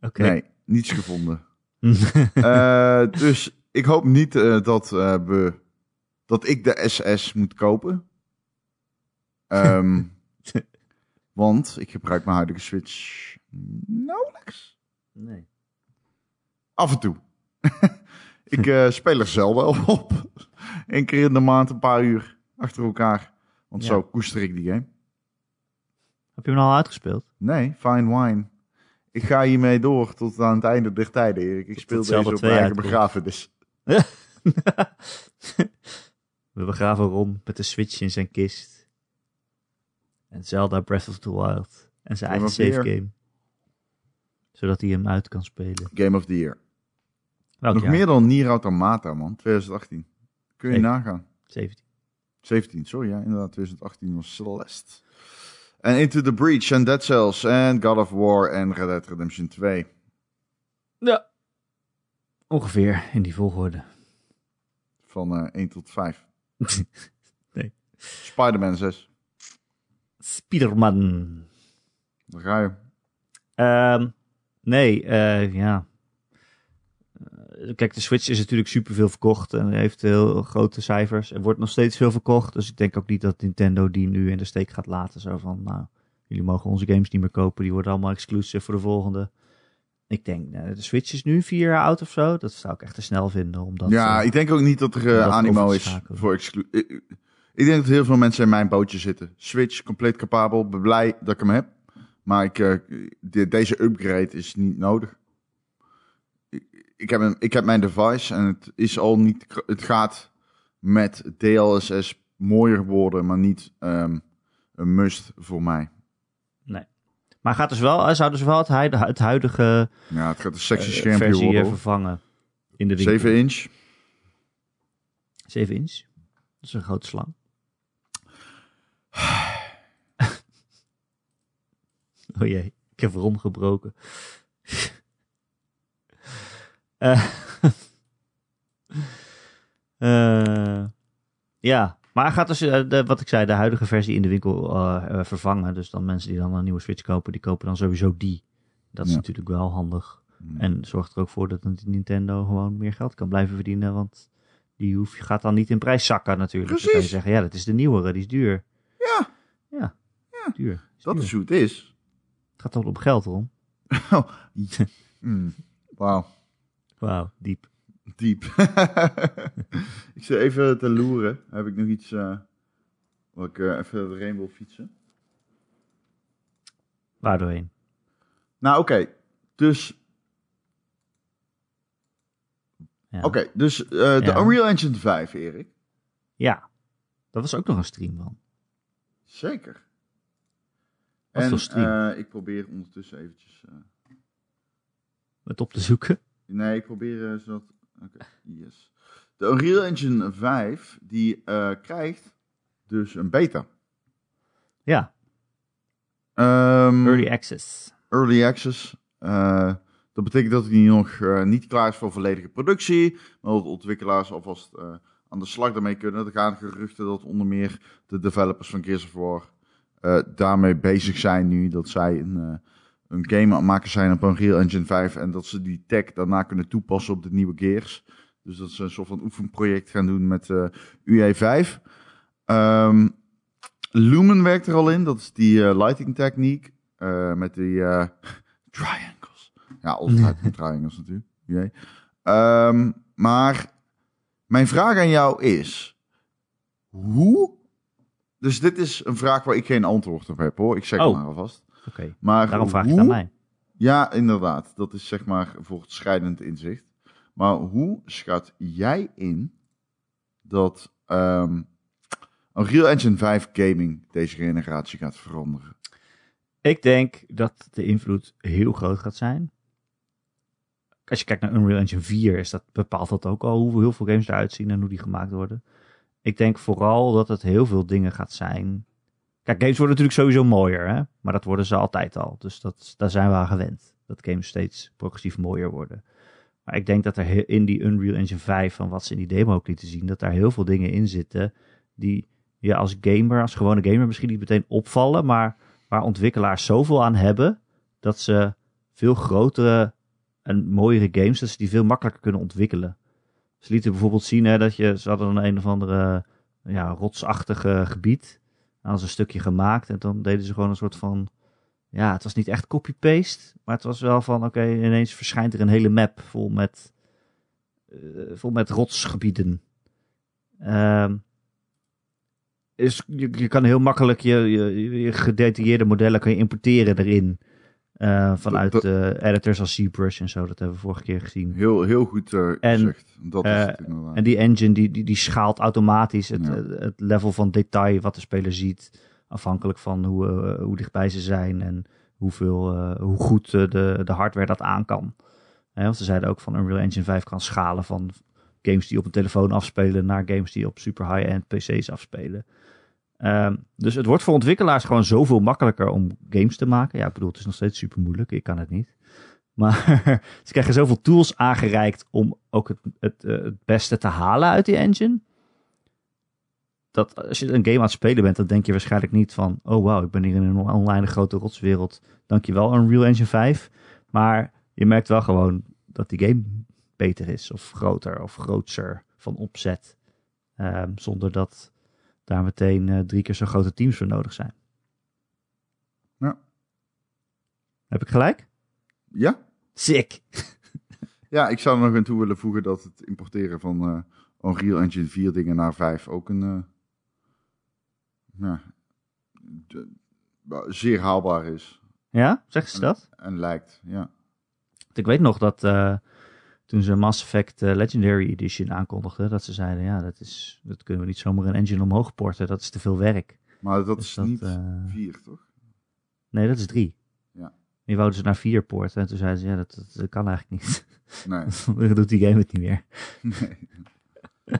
Oké. Nee, niets gevonden. Eh, dus ik hoop niet eh, dat, eh, we, dat ik de SS moet kopen. Ehm, want ik gebruik mijn huidige Switch nauwelijks. nee. Af en toe. ik speel er zelf wel op. Eén keer in de maand een paar uur achter elkaar. Want Ja. zo koester ik die game. Heb je hem al uitgespeeld? Nee, fine wine. Ik ga hiermee door tot aan het einde der tijden, Erik. Ik Tot speel deze op 2 mijn eigen begrafenis. We begraven Ron met de Switch in zijn kist. En Zelda Breath of the Wild. En zijn Game eigen save game. Zodat hij hem uit kan spelen. Game of the Year. Welk Nog jaar? meer dan Nier Automata, man. 2018. Kun je nagaan. 17. 17, sorry, ja, inderdaad. 2018 was Celeste. En Into the Breach en Dead Cells en God of War en Red Dead Redemption 2. Ja. Ongeveer in die volgorde. Van eh 1 tot 5. Nee. Spider-Man 6. Spiderman. Daar ga je. Ehm, nee, eh, ja. Eh, kijk, de Switch is natuurlijk superveel verkocht en heeft heel grote cijfers. Er wordt nog steeds veel verkocht, dus ik denk ook niet dat Nintendo die nu in de steek gaat laten. Zo van, nou, jullie mogen onze games niet meer kopen, die worden allemaal exclusive voor de volgende. Ik denk, nou, de Switch is nu vier jaar oud of zo. Dat zou ik echt te snel vinden. Omdat, ja, eh, ik denk ook niet dat er eh, dat animo is voor exclu... Ik, ik denk dat heel veel mensen in mijn bootje zitten. Switch, compleet capabel. Ben blij dat ik hem heb. Maar ik, eh, de- deze upgrade is niet nodig. Ik, heb een, ik heb mijn device en het is al niet... Het gaat met DLSS mooier worden, maar niet ehm, een must voor mij. nee. Maar gaat dus wel, hij zou dus wel het, huid- het huidige Ja, het gaat een sexy eh, schermpje versie worden. eh, vervangen in de winkel. 7 inch. 7 inch. Dat is een grote slang. oh jee, ik heb Ron Eh, eh, ja, maar hij gaat dus, eh, de, wat ik zei, de huidige versie in de winkel vervangen. Dus dan mensen die dan een nieuwe Switch kopen, die kopen dan sowieso die. Dat is Ja. natuurlijk wel handig. Hmm. En zorgt er ook voor dat Nintendo gewoon meer geld kan blijven verdienen. Want die hoef, gaat dan niet in prijs zakken natuurlijk. Dan kan je Precies. zeggen, ja, dat is de nieuwere, die is duur. Ja. Ja, Ja. duur. Dat duur. is hoe het is. Het gaat toch om geld, Ron? Hmm. Wauw. Wauw, diep. Diep. ik zit even te loeren. Heb ik nog iets... eh wat ik eh, even erheen wil fietsen? Waar doorheen? Nou, oké. Dus... Ja. Oké, dus eh, de Ja. Unreal Engine 5, Erik. Ja, dat was ook nog een stream van. Zeker. Wat en stream? ik probeer ondertussen eventjes... Met op te zoeken. Nee, ik probeer eh, zodat... Oké, yes. De Unreal Engine 5, die eh, krijgt dus een beta. Ja, Ehm, early access. early access. Eh, dat betekent dat hij nog niet klaar is voor volledige productie. Maar dat de ontwikkelaars alvast aan de slag daarmee kunnen. Er gaan geruchten dat onder meer de developers van Gears of War daarmee bezig zijn nu. Dat zij een, een game maken zijn op Unreal Engine 5. En dat ze die tech daarna kunnen toepassen op de nieuwe Gears. Dus dat ze een soort van oefenproject gaan doen met eh UE5. Ehm, Lumen werkt er al in. Dat is die eh, lighting techniek. eh, met die triangles. Ja, altijd met triangles natuurlijk. Jee. Ehm, maar mijn vraag aan jou is... Hoe... Dus dit is een vraag waar ik geen antwoord op heb hoor. Ik zeg het Oh. maar alvast. Oké, Maar daarom vraag je het aan mij. Ja, inderdaad. Dat is zeg maar voor het scheidend inzicht. Maar hoe schat jij in dat ehm Unreal Engine 5 gaming deze generatie gaat veranderen? Ik denk dat de invloed heel groot gaat zijn. Als je kijkt naar Unreal Engine 4, is dat, bepaalt dat ook al hoe heel veel games eruit zien en hoe die gemaakt worden. Ik denk vooral dat het heel veel dingen gaat zijn. Kijk, games worden natuurlijk sowieso mooier, hè? maar dat worden ze altijd al. Dus dat, daar zijn we aan gewend. Dat games steeds progressief mooier worden. Maar ik denk dat er in die Unreal Engine 5, van wat ze in die demo ook lieten zien, dat daar heel veel dingen in zitten die je als gamer, als gewone gamer misschien niet meteen opvallen, maar waar ontwikkelaars zoveel aan hebben dat ze veel grotere en mooiere games, dat ze die veel makkelijker kunnen ontwikkelen. Ze lieten bijvoorbeeld zien hè, dat je, ze hadden een, een of andere ja, rotsachtige gebied. Hadden ze een stukje gemaakt en dan deden ze gewoon een soort van, ja, het was niet echt copy-paste, maar het was wel van, oké, ineens verschijnt er een hele map vol met, eh, vol met rotsgebieden. Ehm is, je, je kan heel makkelijk je, je, je gedetailleerde modellen kan je importeren erin. Eh, vanuit Dat- editors als ZBrush en zo. Dat hebben we vorige keer gezien. Heel, heel goed eh, En, gezegd. Dat is eh, het inderdaad. En die engine die, die, die schaalt automatisch het, Ja. het, level van detail wat de speler ziet. Afhankelijk van hoe, hoe dichtbij ze zijn en hoeveel, hoe goed de, de hardware dat aan kan. Want ze zeiden ook van Unreal Engine 5 kan schalen van games die op een telefoon afspelen naar games die op super high-end PC's afspelen. Ehm, dus het wordt voor ontwikkelaars gewoon zoveel makkelijker om games te maken. Ja, ik bedoel, het is nog steeds super moeilijk. Ik kan het niet. Maar ze krijgen zoveel tools aangereikt om ook het, het, eh, het beste te halen uit die engine. Dat als je een game aan het spelen bent, dan denk je waarschijnlijk niet van... Oh wow, ik ben hier in een online grote rotswereld. Dankjewel Unreal Engine 5. Maar je merkt wel gewoon dat die game beter is. Of groter of grootser van opzet. Ehm, zonder dat daar meteen eh, drie keer zo grote teams voor nodig zijn. Ja. Heb ik gelijk? Ja? Sick. Ja, ik zou er nog aan toe willen voegen dat het importeren van eh Unreal Engine 4 dingen naar 5 ook een ja, de- wel, zeer haalbaar is. Ja, zeggen ze dat? En lijkt, ja. Want Ik weet nog dat toen ze Mass Effect eh, Legendary Edition aankondigden, dat ze zeiden, ja, dat, is, dat kunnen we niet zomaar een engine omhoog porten, dat is te veel werk. Maar dat Dus is dat, niet eh, 4, toch? Nee, dat is drie. Ja. Die wouden ze naar vier porten en toen zeiden ze, ja, dat, dat, dat kan eigenlijk niet. Nee. Dan doet die game het niet meer. nee.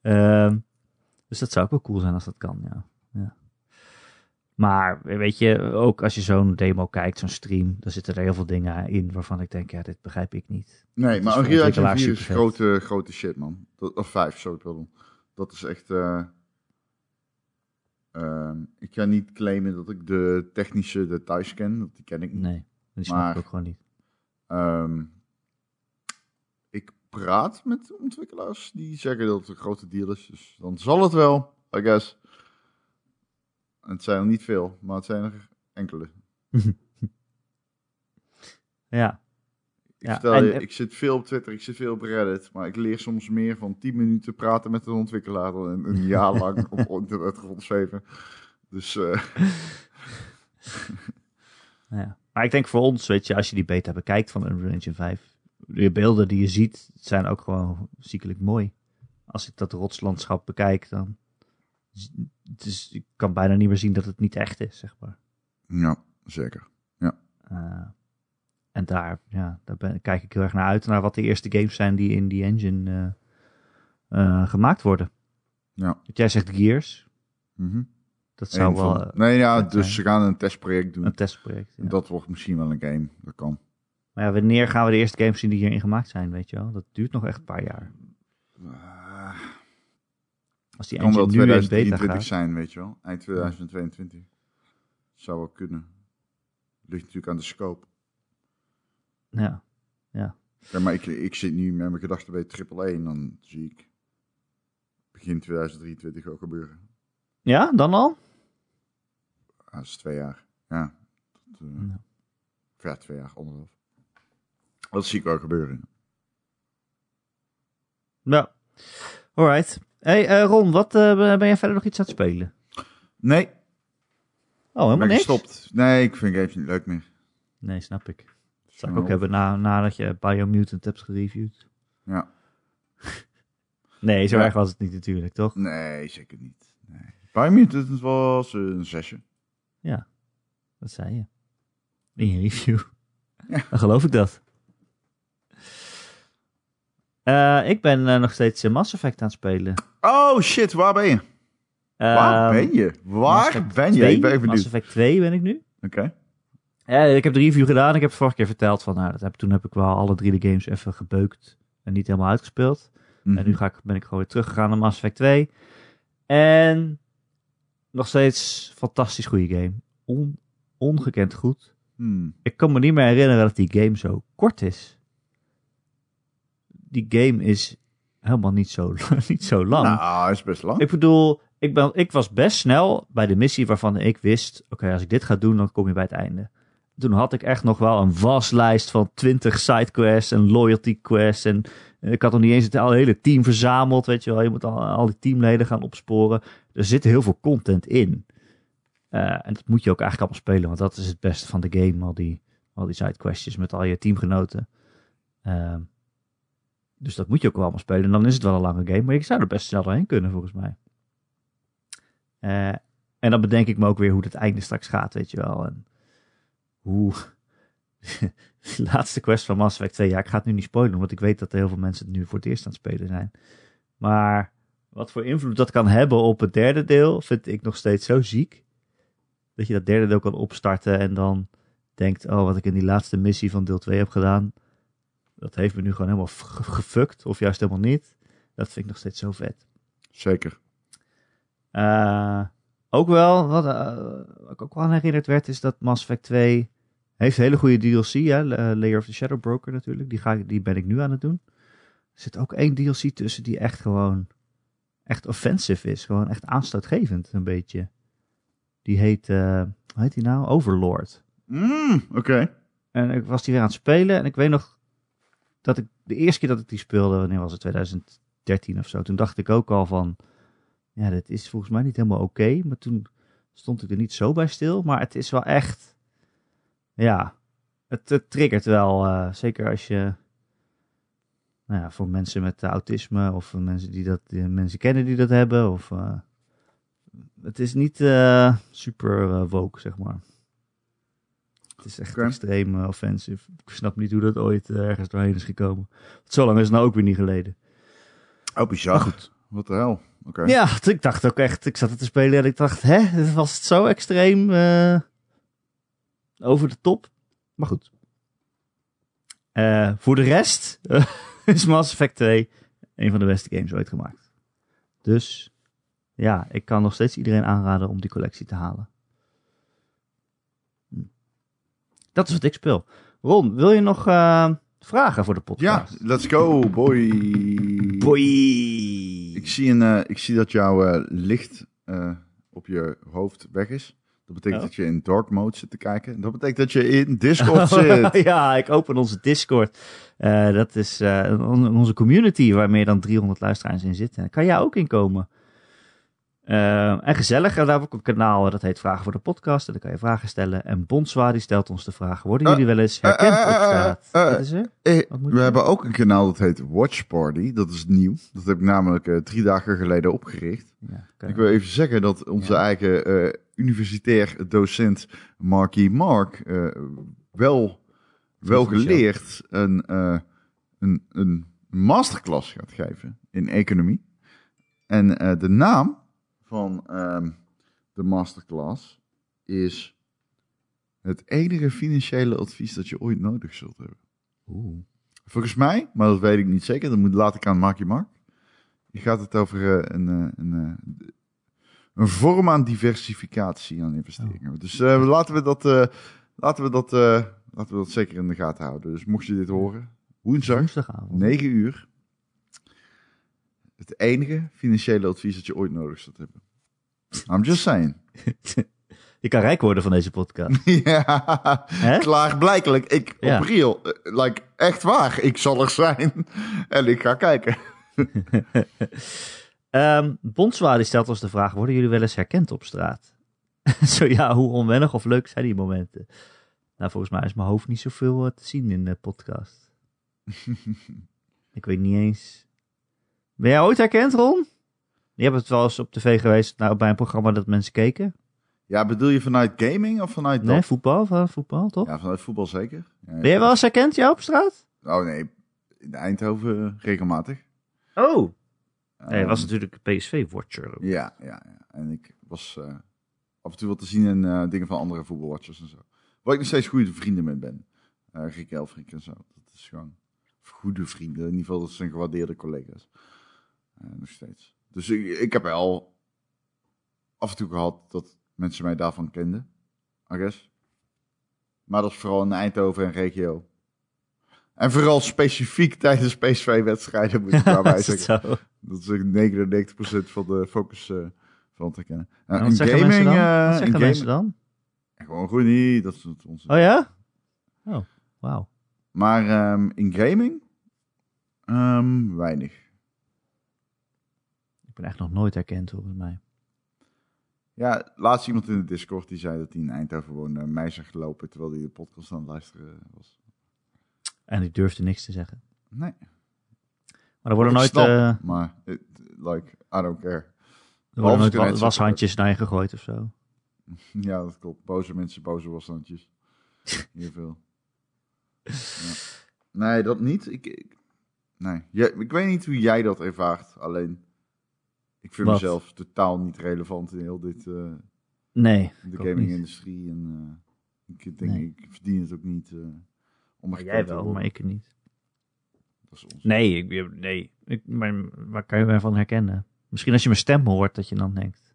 Ehm, dus dat zou ook wel cool zijn als dat kan, ja. ja. Maar weet je, ook als je zo'n demo kijkt, zo'n stream, dan zitten er heel veel dingen in waarvan ik denk, ja, dit begrijp ik niet. Nee, maar Unreal Engine ontwikkelaars 4 is grote, grote shit, man. Dat, of 5, sorry, pardon. Dat is echt... eh, ehm, ik ga niet claimen dat ik de technische details ken. Dat die ken ik niet. Nee, die snap Maar- ik ook gewoon niet. Ehm, ik praat met ontwikkelaars die zeggen dat het een grote deal is. Dus dan zal het wel, I guess. Het zijn er niet veel, maar het zijn er enkele. Ja, Ik, Ja, vertel en- je, ik zit veel op Twitter, ik zit veel op Reddit, maar ik leer soms meer van 10 minuten praten met een ontwikkelaar dan een, een jaar lang op internet rondzweven. Dus eh, ja. Maar ik denk voor ons, weet je, als je die beta bekijkt van Unreal Engine 5, de beelden die je ziet, zijn ook gewoon ziekelijk mooi. Als ik dat rotslandschap bekijk, dan is, ik kan bijna niet meer zien dat het niet echt is, zeg maar. ja, zeker. Eh, en daar, ja, daar ben, kijk ik heel erg naar uit, naar wat de eerste games zijn die in die engine eh, eh, gemaakt worden. Ja. Want jij zegt Gears, Mhm. dat zou Eén wel van- nee, ja, dus zijn. ze gaan een testproject doen. een testproject. ja. Dat wordt misschien wel een game, dat kan. Maar ja, wanneer gaan we de eerste games zien die hierin gemaakt zijn, weet je wel? Dat duurt nog echt een paar jaar. Als die kan wel engine nu in beta 2023 gaat. zijn, weet je wel. Eind 2022. Zou wel kunnen. Ligt natuurlijk aan de scope. Ja, Ja, maar ik, ik zit nu met mijn gedachten bij AAA en dan zie ik begin 2023 wel gebeuren. Ja, dan al? Ja, dat is twee jaar. Ja. Dat, eh, Ja. twee jaar, anderhalf. Dat zie ik wel gebeuren. Ja. Alright. Hey eh, Ron, wat, eh, ben jij verder nog iets aan het spelen? Nee, Oh, helemaal ben ik niks? gestopt. Nee, ik vind games niet leuk meer. Nee, snap ik. Dat zou ik Ja, ook hebben na, nadat je Biomutant hebt gereviewd. Ja. Nee, zo Ja. erg was het niet natuurlijk, toch? Nee, zeker niet. Nee. Biomutant was een zesje. Dat zei je. In je review. Ja. Dan geloof ik dat. Eh, ik ben nog steeds Mass Effect aan het spelen. Oh shit, waar ben je? waar Ehm, ben je? Waar ben je? 2? Ik ben even Mass. Effect 2 ben ik nu. Oké. Ja, ik heb de review gedaan. Ik heb het vorige keer verteld van, nou, dat heb, toen heb ik wel alle drie de games even gebeukt en niet helemaal uitgespeeld. Mhm. En nu ga ik, ben ik gewoon weer teruggegaan naar Mass Effect 2. En nog steeds fantastisch goede game. On, ongekend goed. Hmm. Ik kan me niet meer herinneren dat die game zo kort is. Die game is helemaal niet zo, niet zo lang. Nou, is best lang. Ik bedoel, ik, ben, ik was best snel bij de missie waarvan ik wist... Oké, als ik dit ga doen, dan kom je bij het einde. Toen had ik echt nog wel een waslijst van 20 sidequests en loyalty quests. En ik had nog niet eens het hele team verzameld, weet je wel. Je moet al, al die teamleden gaan opsporen. Er zit heel veel content in. Eh, en dat moet je ook eigenlijk allemaal spelen, want dat is het beste van de game. Al die, al die sidequestjes met al je teamgenoten. Ehm, dus dat moet je ook wel allemaal spelen. En dan is het wel een lange game, maar je zou er best snel doorheen kunnen, volgens mij. Eh, en dan bedenk ik me ook weer hoe het einde straks gaat, weet je wel. En hoe... de laatste quest van Mass Effect 2, ja, ik ga het nu niet spoilen, want ik weet dat er heel veel mensen het nu voor het eerst aan het spelen zijn. Maar wat voor invloed dat kan hebben op het derde deel, vind ik nog steeds zo ziek. Dat je dat derde deel kan opstarten en dan denkt, oh, wat ik in die laatste missie van deel 2 heb gedaan, dat heeft me nu gewoon helemaal ge- gefukt, of juist helemaal niet. Dat vind ik nog steeds zo vet. Zeker. Eh, ook wel, wat, eh, wat ik ook wel aan herinnerd werd, is dat Mass Effect 2 heeft hele goede DLC, hè? eh, Layer of the Shadow Broker natuurlijk. Die, ga ik, die ben ik nu aan het doen. Er zit ook één DLC tussen die echt gewoon, echt offensive is. Gewoon echt aanstootgevend, een beetje. Die heet, eh, hoe heet die nou? Overlord. Mm, Oké. En ik was die weer aan het spelen. En ik weet nog dat ik de eerste keer dat ik die speelde, wanneer was het 2013 of zo, toen dacht ik ook al van, ja, dit is volgens mij niet helemaal oké. maar toen stond ik er niet zo bij stil. Maar het is wel echt, ja, het, triggert wel. eh, zeker als je, nou voor mensen met autisme of mensen die dat, die mensen kennen die dat hebben. Of, eh, het is niet eh, super woke, zeg maar. Het is echt extreem eh, offensive. Ik snap niet hoe dat ooit eh, ergens doorheen is gekomen. Want zo lang is het nou ook weer niet geleden. Oh, bizar. Goed. Wat de hel. Ja, ik dacht ook echt, ik zat het te spelen en ik dacht, hè, was het zo extreem eh, over de top? Maar goed. Voor de rest is Mass Effect 2 een van de beste games ooit gemaakt. Dus ja, ik kan nog steeds iedereen aanraden om die collectie te halen. Dat is wat ik speel. Ron, wil je nog eh, vragen voor de Ja, podcast? let's go, boy. Boy! Ik zie, een, eh, ik zie dat jouw eh, licht eh, op je hoofd weg is. Dat betekent Oh. dat je in dark mode zit te kijken. Dat betekent dat je in Discord zit. ja, ik open onze Discord. Eh, dat is eh, on- onze community waar meer dan 300 luisteraars in zitten. Kan jij ook in Eh, en gezellig, en daar heb ik een kanaal dat heet Vragen voor de Podcast. En daar kan je vragen stellen. En Bonswa die stelt ons de vraag: worden Eh, jullie wel eens herkend op eh, straat? Wat is er? Wat we hebben ook een kanaal dat heet Watch Party. Dat is nieuw. Dat heb ik namelijk drie dagen geleden opgericht. Ja, Ik wil even zeggen dat onze Ja. eigen universitair docent Marky Mark wel, wel geleerd een, een, een masterclass gaat geven in economie. En de naam van ehm, de masterclass is het enige financiële advies dat je ooit nodig zult hebben. Oeh. Volgens mij, maar dat weet ik niet zeker, dat moet, laat ik aan Marky Mark. Je gaat het over eh, een, eh, een, eh, een vorm aan diversificatie aan investeringen. Dus eh, laten we dat, laten we dat, laten we dat zeker in de gaten houden. Dus mocht je dit horen, woensdag, Woensdagavond. 9 uur. Het enige financiële advies dat je ooit nodig zult hebben. I'm just saying. Je kan rijk worden van deze podcast. ja, Hè? klaarblijkelijk. Ik, Ja. op real, eh, like, echt waar. Ik zal er zijn. en ik ga kijken. Ehm die stelt ons de vraag, worden jullie wel eens herkend op straat? Zo ja, hoe onwennig of leuk zijn die momenten? Nou, volgens mij is mijn hoofd niet zoveel eh, te zien in de podcast. ik weet niet eens. Ben jij ooit herkend, Ron? Je hebt het wel eens op tv geweest, nou, bij een programma dat mensen keken. Ja, bedoel je vanuit gaming of vanuit Nee, dat? voetbal, van voetbal, toch? Ja, vanuit voetbal zeker. Ja, Ben jij wel eens herkend, jou op straat? Oh nee, in Eindhoven eh, regelmatig. Oh. Nee, je was Ehm, natuurlijk PSV-watcher. Ja, ja, ja. En ik was eh, af en toe wat te zien in eh, dingen van andere voetbalwatchers en zo. Waar ik nog steeds goede vrienden mee ben. Eh Rick Elfrink en zo. Dat is gewoon goede vrienden. In ieder geval, dat zijn gewaardeerde collega's. Eh, nog steeds. Dus ik, ik heb wel af en toe gehad dat mensen mij daarvan kenden. I guess. Maar dat is vooral in Eindhoven en regio. En vooral specifiek tijdens PSV-wedstrijden moet ik daarbij zeggen. zo? Dat is ook 99% van de focus eh, van te herkennen. Nou, En wat in zeggen gaming, mensen dan? Wat zeggen mensen dan? Gewoon goed niet, dat is het onze. Oh ja? Oh, wauw. Maar ehm, in gaming, ehm, weinig. Ben echt nog nooit herkend volgens mij. Ja, laatst iemand in de Discord die zei dat hij in Eindhoven woonde en mij zag lopen terwijl hij de podcast aan het luisteren was. En ik durfde niks te zeggen. Nee. Maar er worden nooit, snap, eh, maar, it, like, I don't care. er worden nooit wa- washandjes naar je gegooid of zo. Ja, dat klopt. Boze mensen, boze washandjes. Heel veel. Ja. Nee, dat niet. Ik, ik, nee. Ja, ik weet niet hoe jij dat ervaart. Alleen, ik vind Wat? mezelf totaal niet relevant in heel dit, eh, Nee. de gaming-industrie. En eh, ik denk, Nee. ik verdien het ook niet. eh om Maar jij wel, maar ik niet. Dat is ons. Nee, ik, nee. Ik, maar waar kan je mij van herkennen? Misschien als je mijn stem hoort, dat je dan denkt...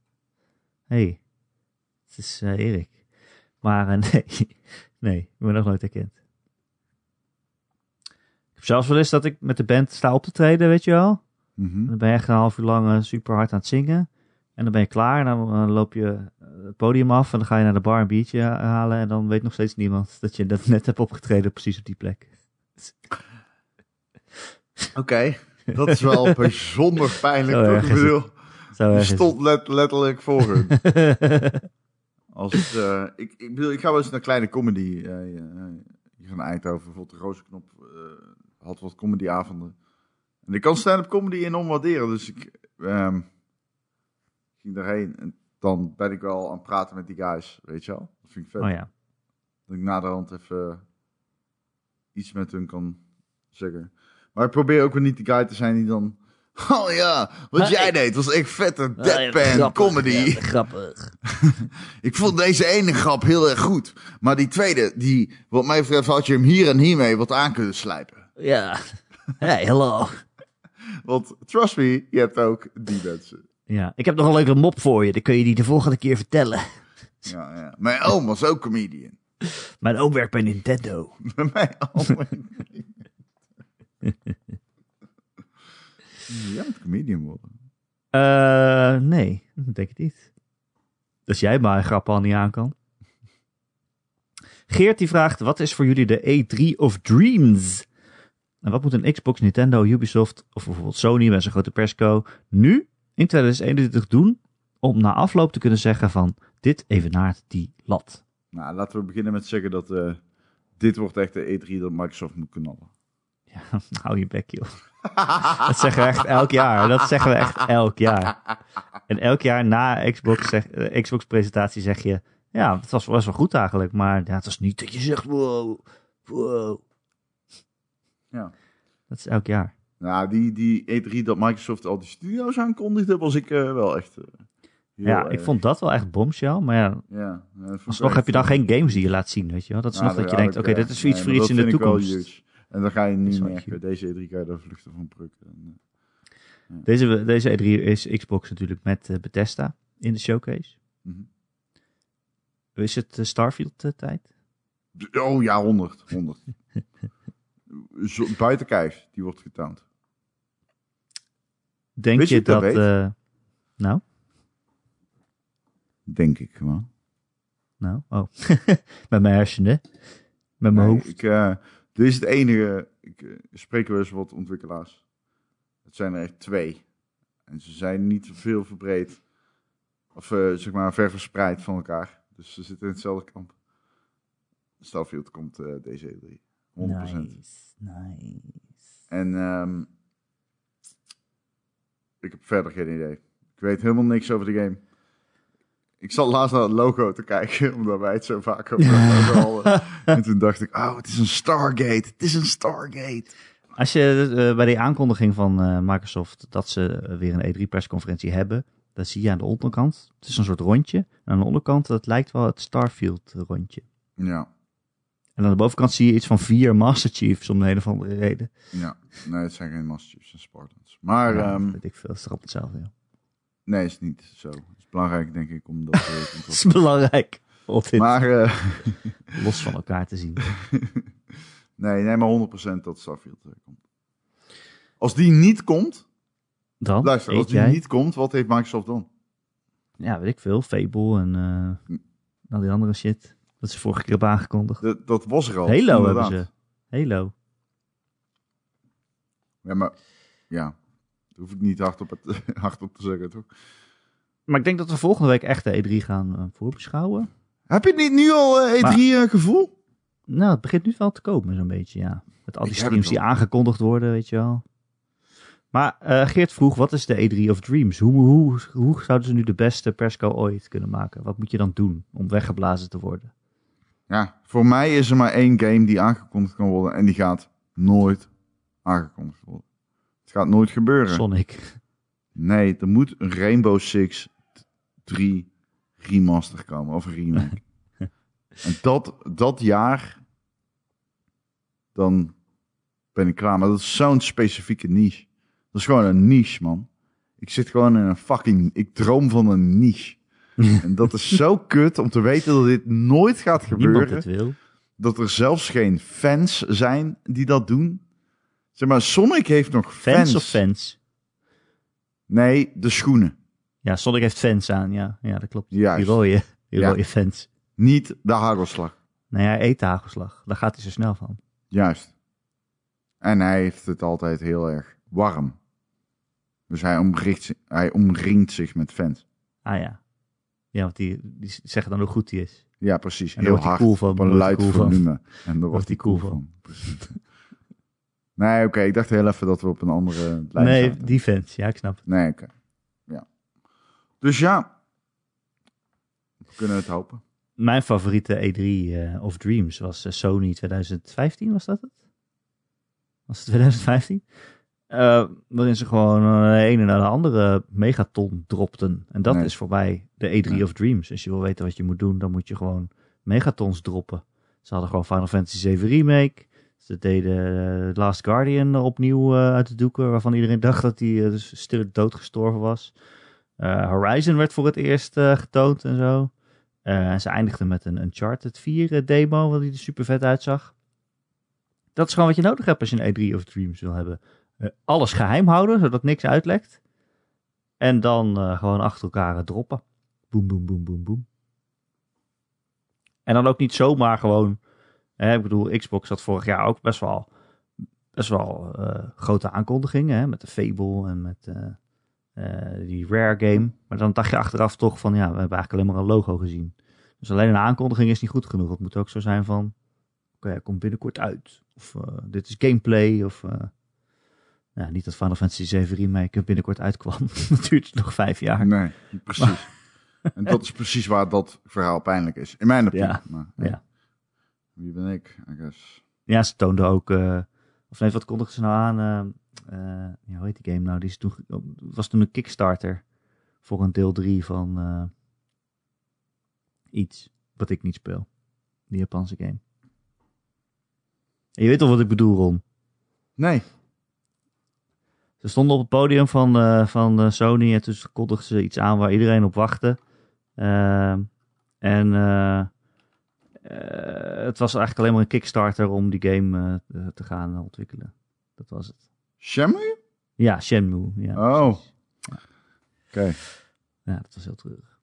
Hé, hey, het is Erik. Maar nee, nee, ik ben nog nooit herkend. Ik heb zelfs wel eens dat ik met de band sta op te treden, weet je wel. Mhm. Dan ben je echt een half uur lang eh, super hard aan het zingen. En dan ben je klaar en dan eh, loop je eh, het podium af en dan ga je naar de bar een biertje ha- halen. En dan weet nog steeds niemand dat je dat net hebt opgetreden precies op die plek. Oké, dat is wel bijzonder pijnlijk. Zo Ik bedoel, Zo stond let- letterlijk voor hun. het. Als het, ik, ik bedoel, ik ga wel eens naar kleine comedy. eh, hier in Eindhoven, bijvoorbeeld de Rozenknop eh, had wat comedyavonden. En ik kan stand-up comedy enorm waarderen, dus ik ehm, ging daarheen. En dan ben ik wel aan het praten met die guys, weet je wel. Dat vind ik vet. oh ja. Dat ik naderhand even iets met hun kan zeggen. Maar ik probeer ook weer niet die guy te zijn die dan... Oh ja, wat jij deed was echt vette Ah, ja, deadpan grappig, comedy. ja, grappig. Ik vond deze ene grap heel erg goed. Maar die tweede, die, wat mij betreft, had je hem hier en hiermee wat aan kunnen slijpen. Ja. Hey, hallo. Want trust me, je hebt ook die mensen. Ja, ik heb nog een leuke mop voor je. Dan kun je die de volgende keer vertellen. Ja, ja. Mijn oom was ook comedian. Mijn oom werkt bij Nintendo. Mijn oom. Jij moet comedian worden. Eh, nee, dat denk ik niet. Dus jij maar een grap al niet aan kan. Geert die vraagt, wat is voor jullie de E3 of Dreams? En wat moet een Xbox, Nintendo, Ubisoft of bijvoorbeeld Sony met zijn grote persco nu in 2021 doen om na afloop te kunnen zeggen van dit evenaart die lat? Nou, laten we beginnen met zeggen dat eh, dit wordt echt de E3 dat Microsoft moet knallen. Ja, hou je bek joh. Dat zeggen we echt elk jaar. Dat zeggen we echt elk jaar. En elk jaar na Xbox, zeg, eh, Xbox presentatie zeg je... Ja, het was, was wel goed eigenlijk. Maar ja, het was niet dat je zegt... Wow, wow. Ja. Dat is elk jaar. Nou, die, die E3 dat Microsoft al die studio's aankondigde, was ik eh, wel echt... eh, ja, ik vond dat wel echt bombshell. Maar ja, Ja, alsnog heb je dan geen games die je laat zien, weet je wel. Dat is Ja, nog dat je denkt, oké, dat- dit is iets voor iets in de toekomst. En dan ga je niet merken. huge. Deze E3 kan je daar vluchten van prukken. En, eh, Deze, deze E3 is Xbox natuurlijk met eh, Bethesda in de showcase. mhm. Is het eh, Starfield-tijd? Oh ja, 100. 100. Zo, buiten kijf, die wordt getoond. Denk Wist je je dat eh, nou? Denk ik gewoon. Nou, oh. Met mijn hersenen. Met mijn Nee, hoofd. ik, eh, dit is het enige. Ik spreek wel eens wat ontwikkelaars. Het zijn er echt twee. En ze zijn niet veel verbreed. Of zeg maar ver verspreid van elkaar. Dus ze zitten in hetzelfde kamp. Starfield komt deze E3. 100%. Nice, nice. En ehm, ik heb verder geen idee. Ik weet helemaal niks over de game. Ik zat laatst naar het logo te kijken, omdat wij het zo vaak over hadden. En toen dacht ik, oh, het is een Stargate. Het is een Stargate. Als je eh, bij die aankondiging van eh, Microsoft dat ze eh, weer een E3-persconferentie hebben, dan zie je aan de onderkant, het is een soort rondje. En aan de onderkant, dat lijkt wel het Starfield-rondje. Ja, En aan de bovenkant zie je iets van vier Master Chiefs om de een of andere reden. ja. Nee, het zijn geen Master Chiefs en Spartans. Maar Ja, ehm, weet ik veel, het is hetzelfde. joh. nee, is niet zo. Het is belangrijk, denk ik, om dat eh, Het is belangrijk Maar eh, los van elkaar te zien. nee, nee, maar 100% dat Starfield eh, komt. Als die niet komt, Dan luister, als die jij, niet komt, wat heeft Microsoft dan? ja, weet ik veel, Fable en eh, al die andere shit. Dat ze vorige keer hebben aangekondigd. Dat, dat was er al. Halo inderdaad. hebben ze. Halo. Ja, maar ja, daar hoef ik niet hard op, het, hard op te zeggen, toch? Maar ik denk dat we volgende week echt de E3 gaan eh, voorbeschouwen. Heb je niet nu al eh, Maar- E3-gevoel? Nou, het begint nu wel te komen, zo'n beetje, ja. Met al die streams die aangekondigd worden, weet je wel. Maar eh, Geert vroeg, wat is de E3 of Dreams? Hoe, hoe, hoe zouden ze nu de beste persco ooit kunnen maken? Wat moet je dan doen om weggeblazen te worden? Ja, voor mij is er maar één game die aangekondigd kan worden en die gaat nooit aangekondigd worden. Het gaat nooit gebeuren. Sonic. Nee, er moet een Rainbow Six 3 remaster komen of een remake. en dat, dat jaar, dan ben ik klaar. Maar dat is zo'n specifieke niche. Dat is gewoon een niche, man. Ik zit gewoon in een fucking... Ik droom van een niche. en dat is zo kut om te weten dat dit nooit gaat Niemand gebeuren. het wil. Dat er zelfs geen fans zijn die dat doen. Zeg maar, Sonic heeft nog fans. Fans of fans? Nee, de schoenen. Ja, Sonic heeft fans aan, ja. Ja, dat klopt. Juist. Die rode, die Ja. rode fans. Niet de hagelslag. Nee, hij eet de hagelslag. Daar gaat hij zo snel van. Juist. En hij heeft het altijd heel erg warm. Dus hij, omringt, hij omringt zich met fans. Ah ja. Ja, want die, die zeggen dan hoe goed hij is. Ja, precies. En heel hard. cool van, Op een luid cool van. En daar wordt hij cool van. Nee, oké. ik dacht heel even dat we op een andere lijn nee, zaten. die fans. Ja, ik snap het. Nee, oké. Ja. Dus ja. We kunnen het hopen. Mijn favoriete E3 eh, of Dreams was eh, Sony 2015, was dat het? Was het 2015? Eh, waarin ze gewoon eh, de ene naar de andere megaton dropten. En dat Nee. is voor mij de E3 Nee. of Dreams. Als je wil weten wat je moet doen, dan moet je gewoon megatons droppen. Ze hadden gewoon Final Fantasy 7 Remake. Ze deden eh, Last Guardian opnieuw uit de doeken, waarvan iedereen dacht dat hij dus stil doodgestorven was. Horizon werd voor het eerst getoond en zo. En ze eindigden met een Uncharted 4 eh, demo, wat die er super vet uitzag. Dat is gewoon wat je nodig hebt als je een E3 of Dreams wil hebben. Eh, alles geheim houden, zodat niks uitlekt. En dan eh, gewoon achter elkaar eh, droppen. Boom, boom, boom, boom, boom. En dan ook niet zomaar gewoon. Hè, ik bedoel, Xbox had vorig jaar ook best wel, best wel grote aankondigingen. Hè, met de Fable en met die Rare game. Maar dan dacht je achteraf toch van, ja, we hebben eigenlijk alleen maar een logo gezien. Dus alleen een aankondiging is niet goed genoeg. Het moet ook zo zijn van, oké, hij komt binnenkort uit. Of dit is gameplay. Of ja, niet dat Final Fantasy 7 Remake binnenkort uitkwam. dat duurt nog vijf jaar. Nee, precies. en dat is precies waar dat verhaal pijnlijk is. In mijn optiek. Ja, Maar, ja. Wie ben ik, I guess. Ja, ze toonden ook, eh, of nee, wat kondigden ze nou aan? eh, ja, hoe heet die game nou? Die is toen, ge- was toen een Kickstarter voor een deel 3 van iets wat ik niet speel. Die Japanse game. En je weet toch wat ik bedoel, Ron? Nee. Ze stonden op het podium van, eh, van eh, Sony en toen kondigden ze iets aan waar iedereen op wachtte. Ehm, en eh, het was eigenlijk alleen maar een Kickstarter om die game te gaan ontwikkelen. Dat was het. Shenmue? Ja, Shenmue. Ja, Oh. Oké. ja dat was heel treurig.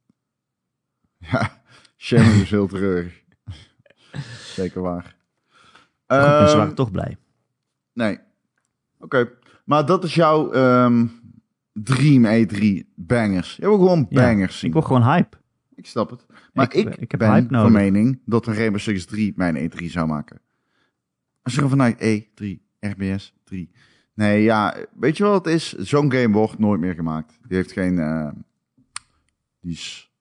Ja, Shannon is heel treurig. Zeker waar. Goed, mensen Ehm, waren toch blij. Nee. Oké. Maar dat is jouw ehm, Dream E3 bangers. Je wil gewoon Ja, bangers zien. Ik word gewoon hype. Ik snap het. Maar Ik- ik, ik heb ben hype van nodig. mening dat een Rainbow Six 3 mijn E3 zou maken. Als je er vanuit E3, RBS 3. Nee, ja, weet je wat het is? Zo'n game wordt nooit meer gemaakt. Die heeft geen... eh, die is...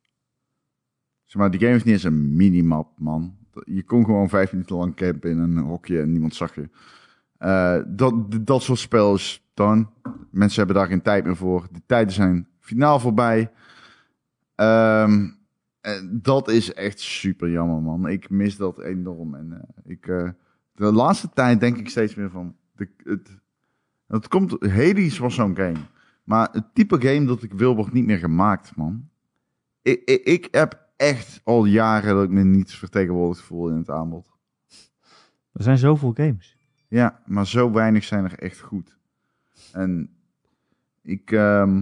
Zeg maar, die game heeft niet eens een minimap, man. Je kon gewoon vijf minuten lang campen in een hokje en niemand zag je. Eh, dat, dat soort spel is done. Mensen hebben daar geen tijd meer voor. Die tijden zijn finaal voorbij. En dat is echt super jammer, man. Ik mis dat enorm. En eh, ik, de laatste tijd denk ik steeds meer van... De, het, het komt, Hades was zo'n game. Maar het type game dat ik wil, wordt niet meer gemaakt, man. Ik, ik, ik heb echt al jaren dat ik me niet vertegenwoordigd voel in het aanbod. Er zijn zoveel games. Ja, maar zo weinig zijn er echt goed. En ik, ehm,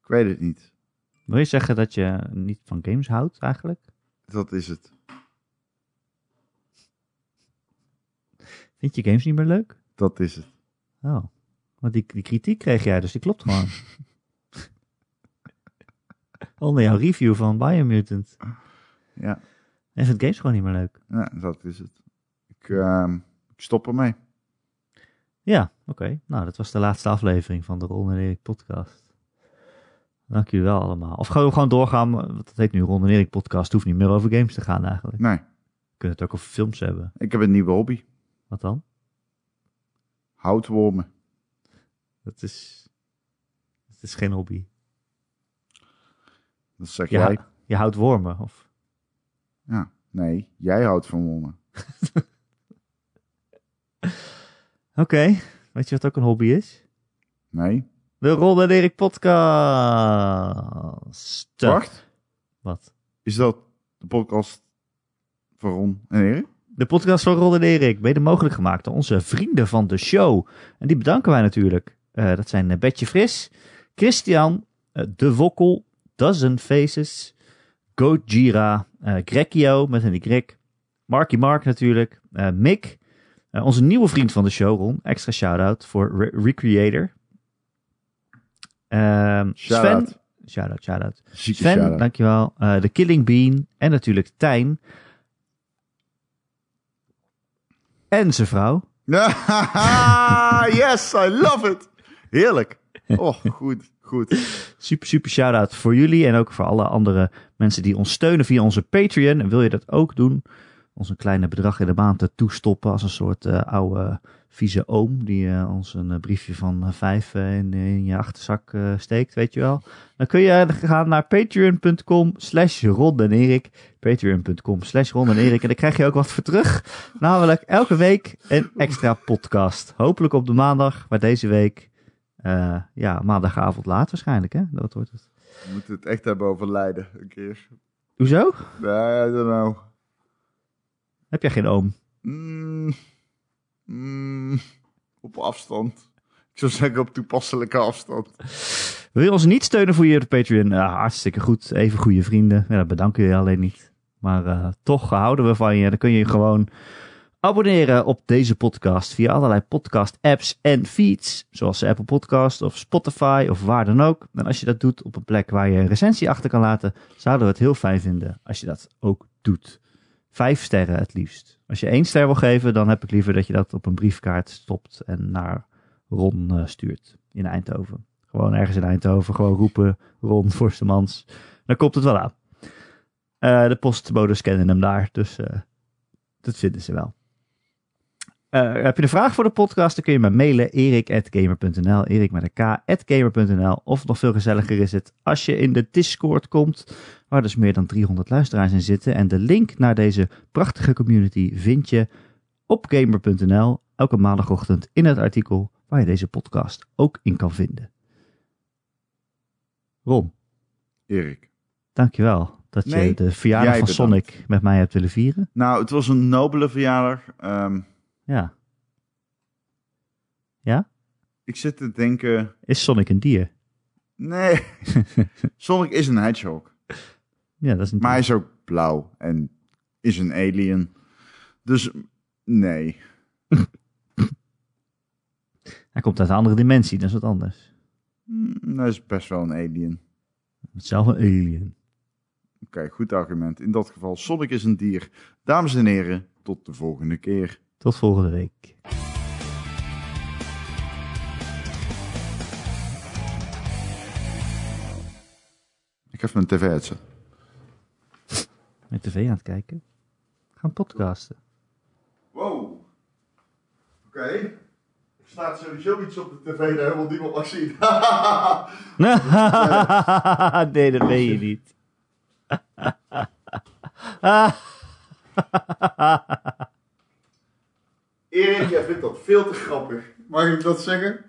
ik weet het niet. Wil je zeggen dat je niet van games houdt eigenlijk? Dat is het. Vind je games niet meer leuk? Dat is het. Oh. Want die, die kritiek kreeg jij, dus die klopt gewoon. Onder jouw review van Biomutant. Ja, En vindt games gewoon niet meer leuk. ja dat is het. Ik, ehm, ik stop ermee. Ja, oké. Nou, dat was de laatste aflevering van de Ron en Erik podcast. Dank jullie wel allemaal. Of gewoon, gewoon doorgaan, want het heet nu Ron en Erik podcast. Het hoeft niet meer over games te gaan eigenlijk. Nee, We kunnen het ook over films hebben. ik heb een nieuwe hobby. Wat dan? Houtwormen. Dat is, dat is geen hobby. Dat zeg Je, jij. je houdt wormen, of? Ja, nee, jij houdt van wormen. Oké, weet je wat ook een hobby is? Nee. De Ron en Erik podcast. Wacht, Wat? is dat de podcast van Ron en Erik? De podcast van Ron en Erik, mede mogelijk gemaakt door onze vrienden van de show. En die bedanken wij natuurlijk. Eh, dat zijn eh, Betje Fris, Christian, eh, De Wokkel, Dozen Faces, Gojira, eh Grekio met een Y, Marky Mark natuurlijk, Mick, eh, onze nieuwe vriend van de show, Ron. Extra shout-out voor Re- Recreator. Ehm Sven, Shout-out. shout-out, Sven, dankjewel. Eh de Killing Bean en natuurlijk Tijn. En zijn vrouw. yes, I love it. Heerlijk. Oh, goed, goed. Super, super shout-out voor jullie en ook voor alle andere mensen die ons steunen via onze Patreon. En wil je dat ook doen? Ons een kleine bedrag in de maand te toestoppen als een soort eh, oude vieze oom die eh, ons een eh, briefje van vijf in, in je achterzak steekt, weet je wel. Dan kun je gaan naar patreon.com slash Ron en Erik. Patreon.com slash Ron en Erik. En dan krijg je ook wat voor terug. Namelijk elke week een extra podcast. Hopelijk op de maandag, maar deze week, ja, maandagavond laat waarschijnlijk, hè? Dat wordt het. We moeten het echt hebben over lijden een keer. Hoezo? Nee, I don't know. Heb jij geen oom? Mm, mm, op afstand. Ik zou zeggen op toepasselijke afstand. Wil je ons niet steunen voor je Patreon? Ja, hartstikke goed. Even goede vrienden. Ja, dat bedanken je alleen niet. Maar eh, toch houden we van je. Dan kun je je gewoon abonneren op deze podcast via allerlei podcast apps en feeds. Zoals Apple Podcast of Spotify of waar dan ook. En als je dat doet op een plek waar je een recensie achter kan laten, zouden we het heel fijn vinden als je dat ook doet. Vijf sterren het liefst. Als je één ster wil geven, dan heb ik liever dat je dat op een briefkaart stopt en naar Ron eh, stuurt in Eindhoven. Gewoon ergens in Eindhoven, gewoon roepen Ron Forstemans. Dan komt het wel aan. Eh, de postbodes kennen hem daar, dus eh, dat vinden ze wel. Eh, heb je een vraag voor de podcast, dan kun je me mailen erik.gamer.nl, erik met een k.gamer.nl. Of nog veel gezelliger is het als je in de Discord komt, waar dus meer dan 300 luisteraars in zitten. En de link naar deze prachtige community vind je op gamer.nl, elke maandagochtend in het artikel waar je deze podcast ook in kan vinden. Ron, Erik. dankjewel dat Nee, je de verjaardag van. Sonic met mij hebt willen vieren. Nou, het was een nobele verjaardag. Ehm, Ja. Ja? ik zit te denken... Is Sonic een dier? Nee, Sonic is een hedgehog. Ja, dat is een Maar hij is ook blauw en is een alien. Dus nee. Hij komt uit een andere dimensie, dat is wat anders. Mm, Hij is best wel een alien. Zelf een alien. Oké, goed argument. In dat geval, Sonic is een dier. Dames en heren, tot de volgende keer. Tot volgende week. Ik ga even mijn tv uitzetten. Met tv aan het kijken. Gaan podcasten. Wow. Oké. Er staat sowieso iets op de tv dat helemaal niemand mag zien. nee, dat weet je niet. Erik, jij vindt dat veel te grappig. Mag ik dat zeggen?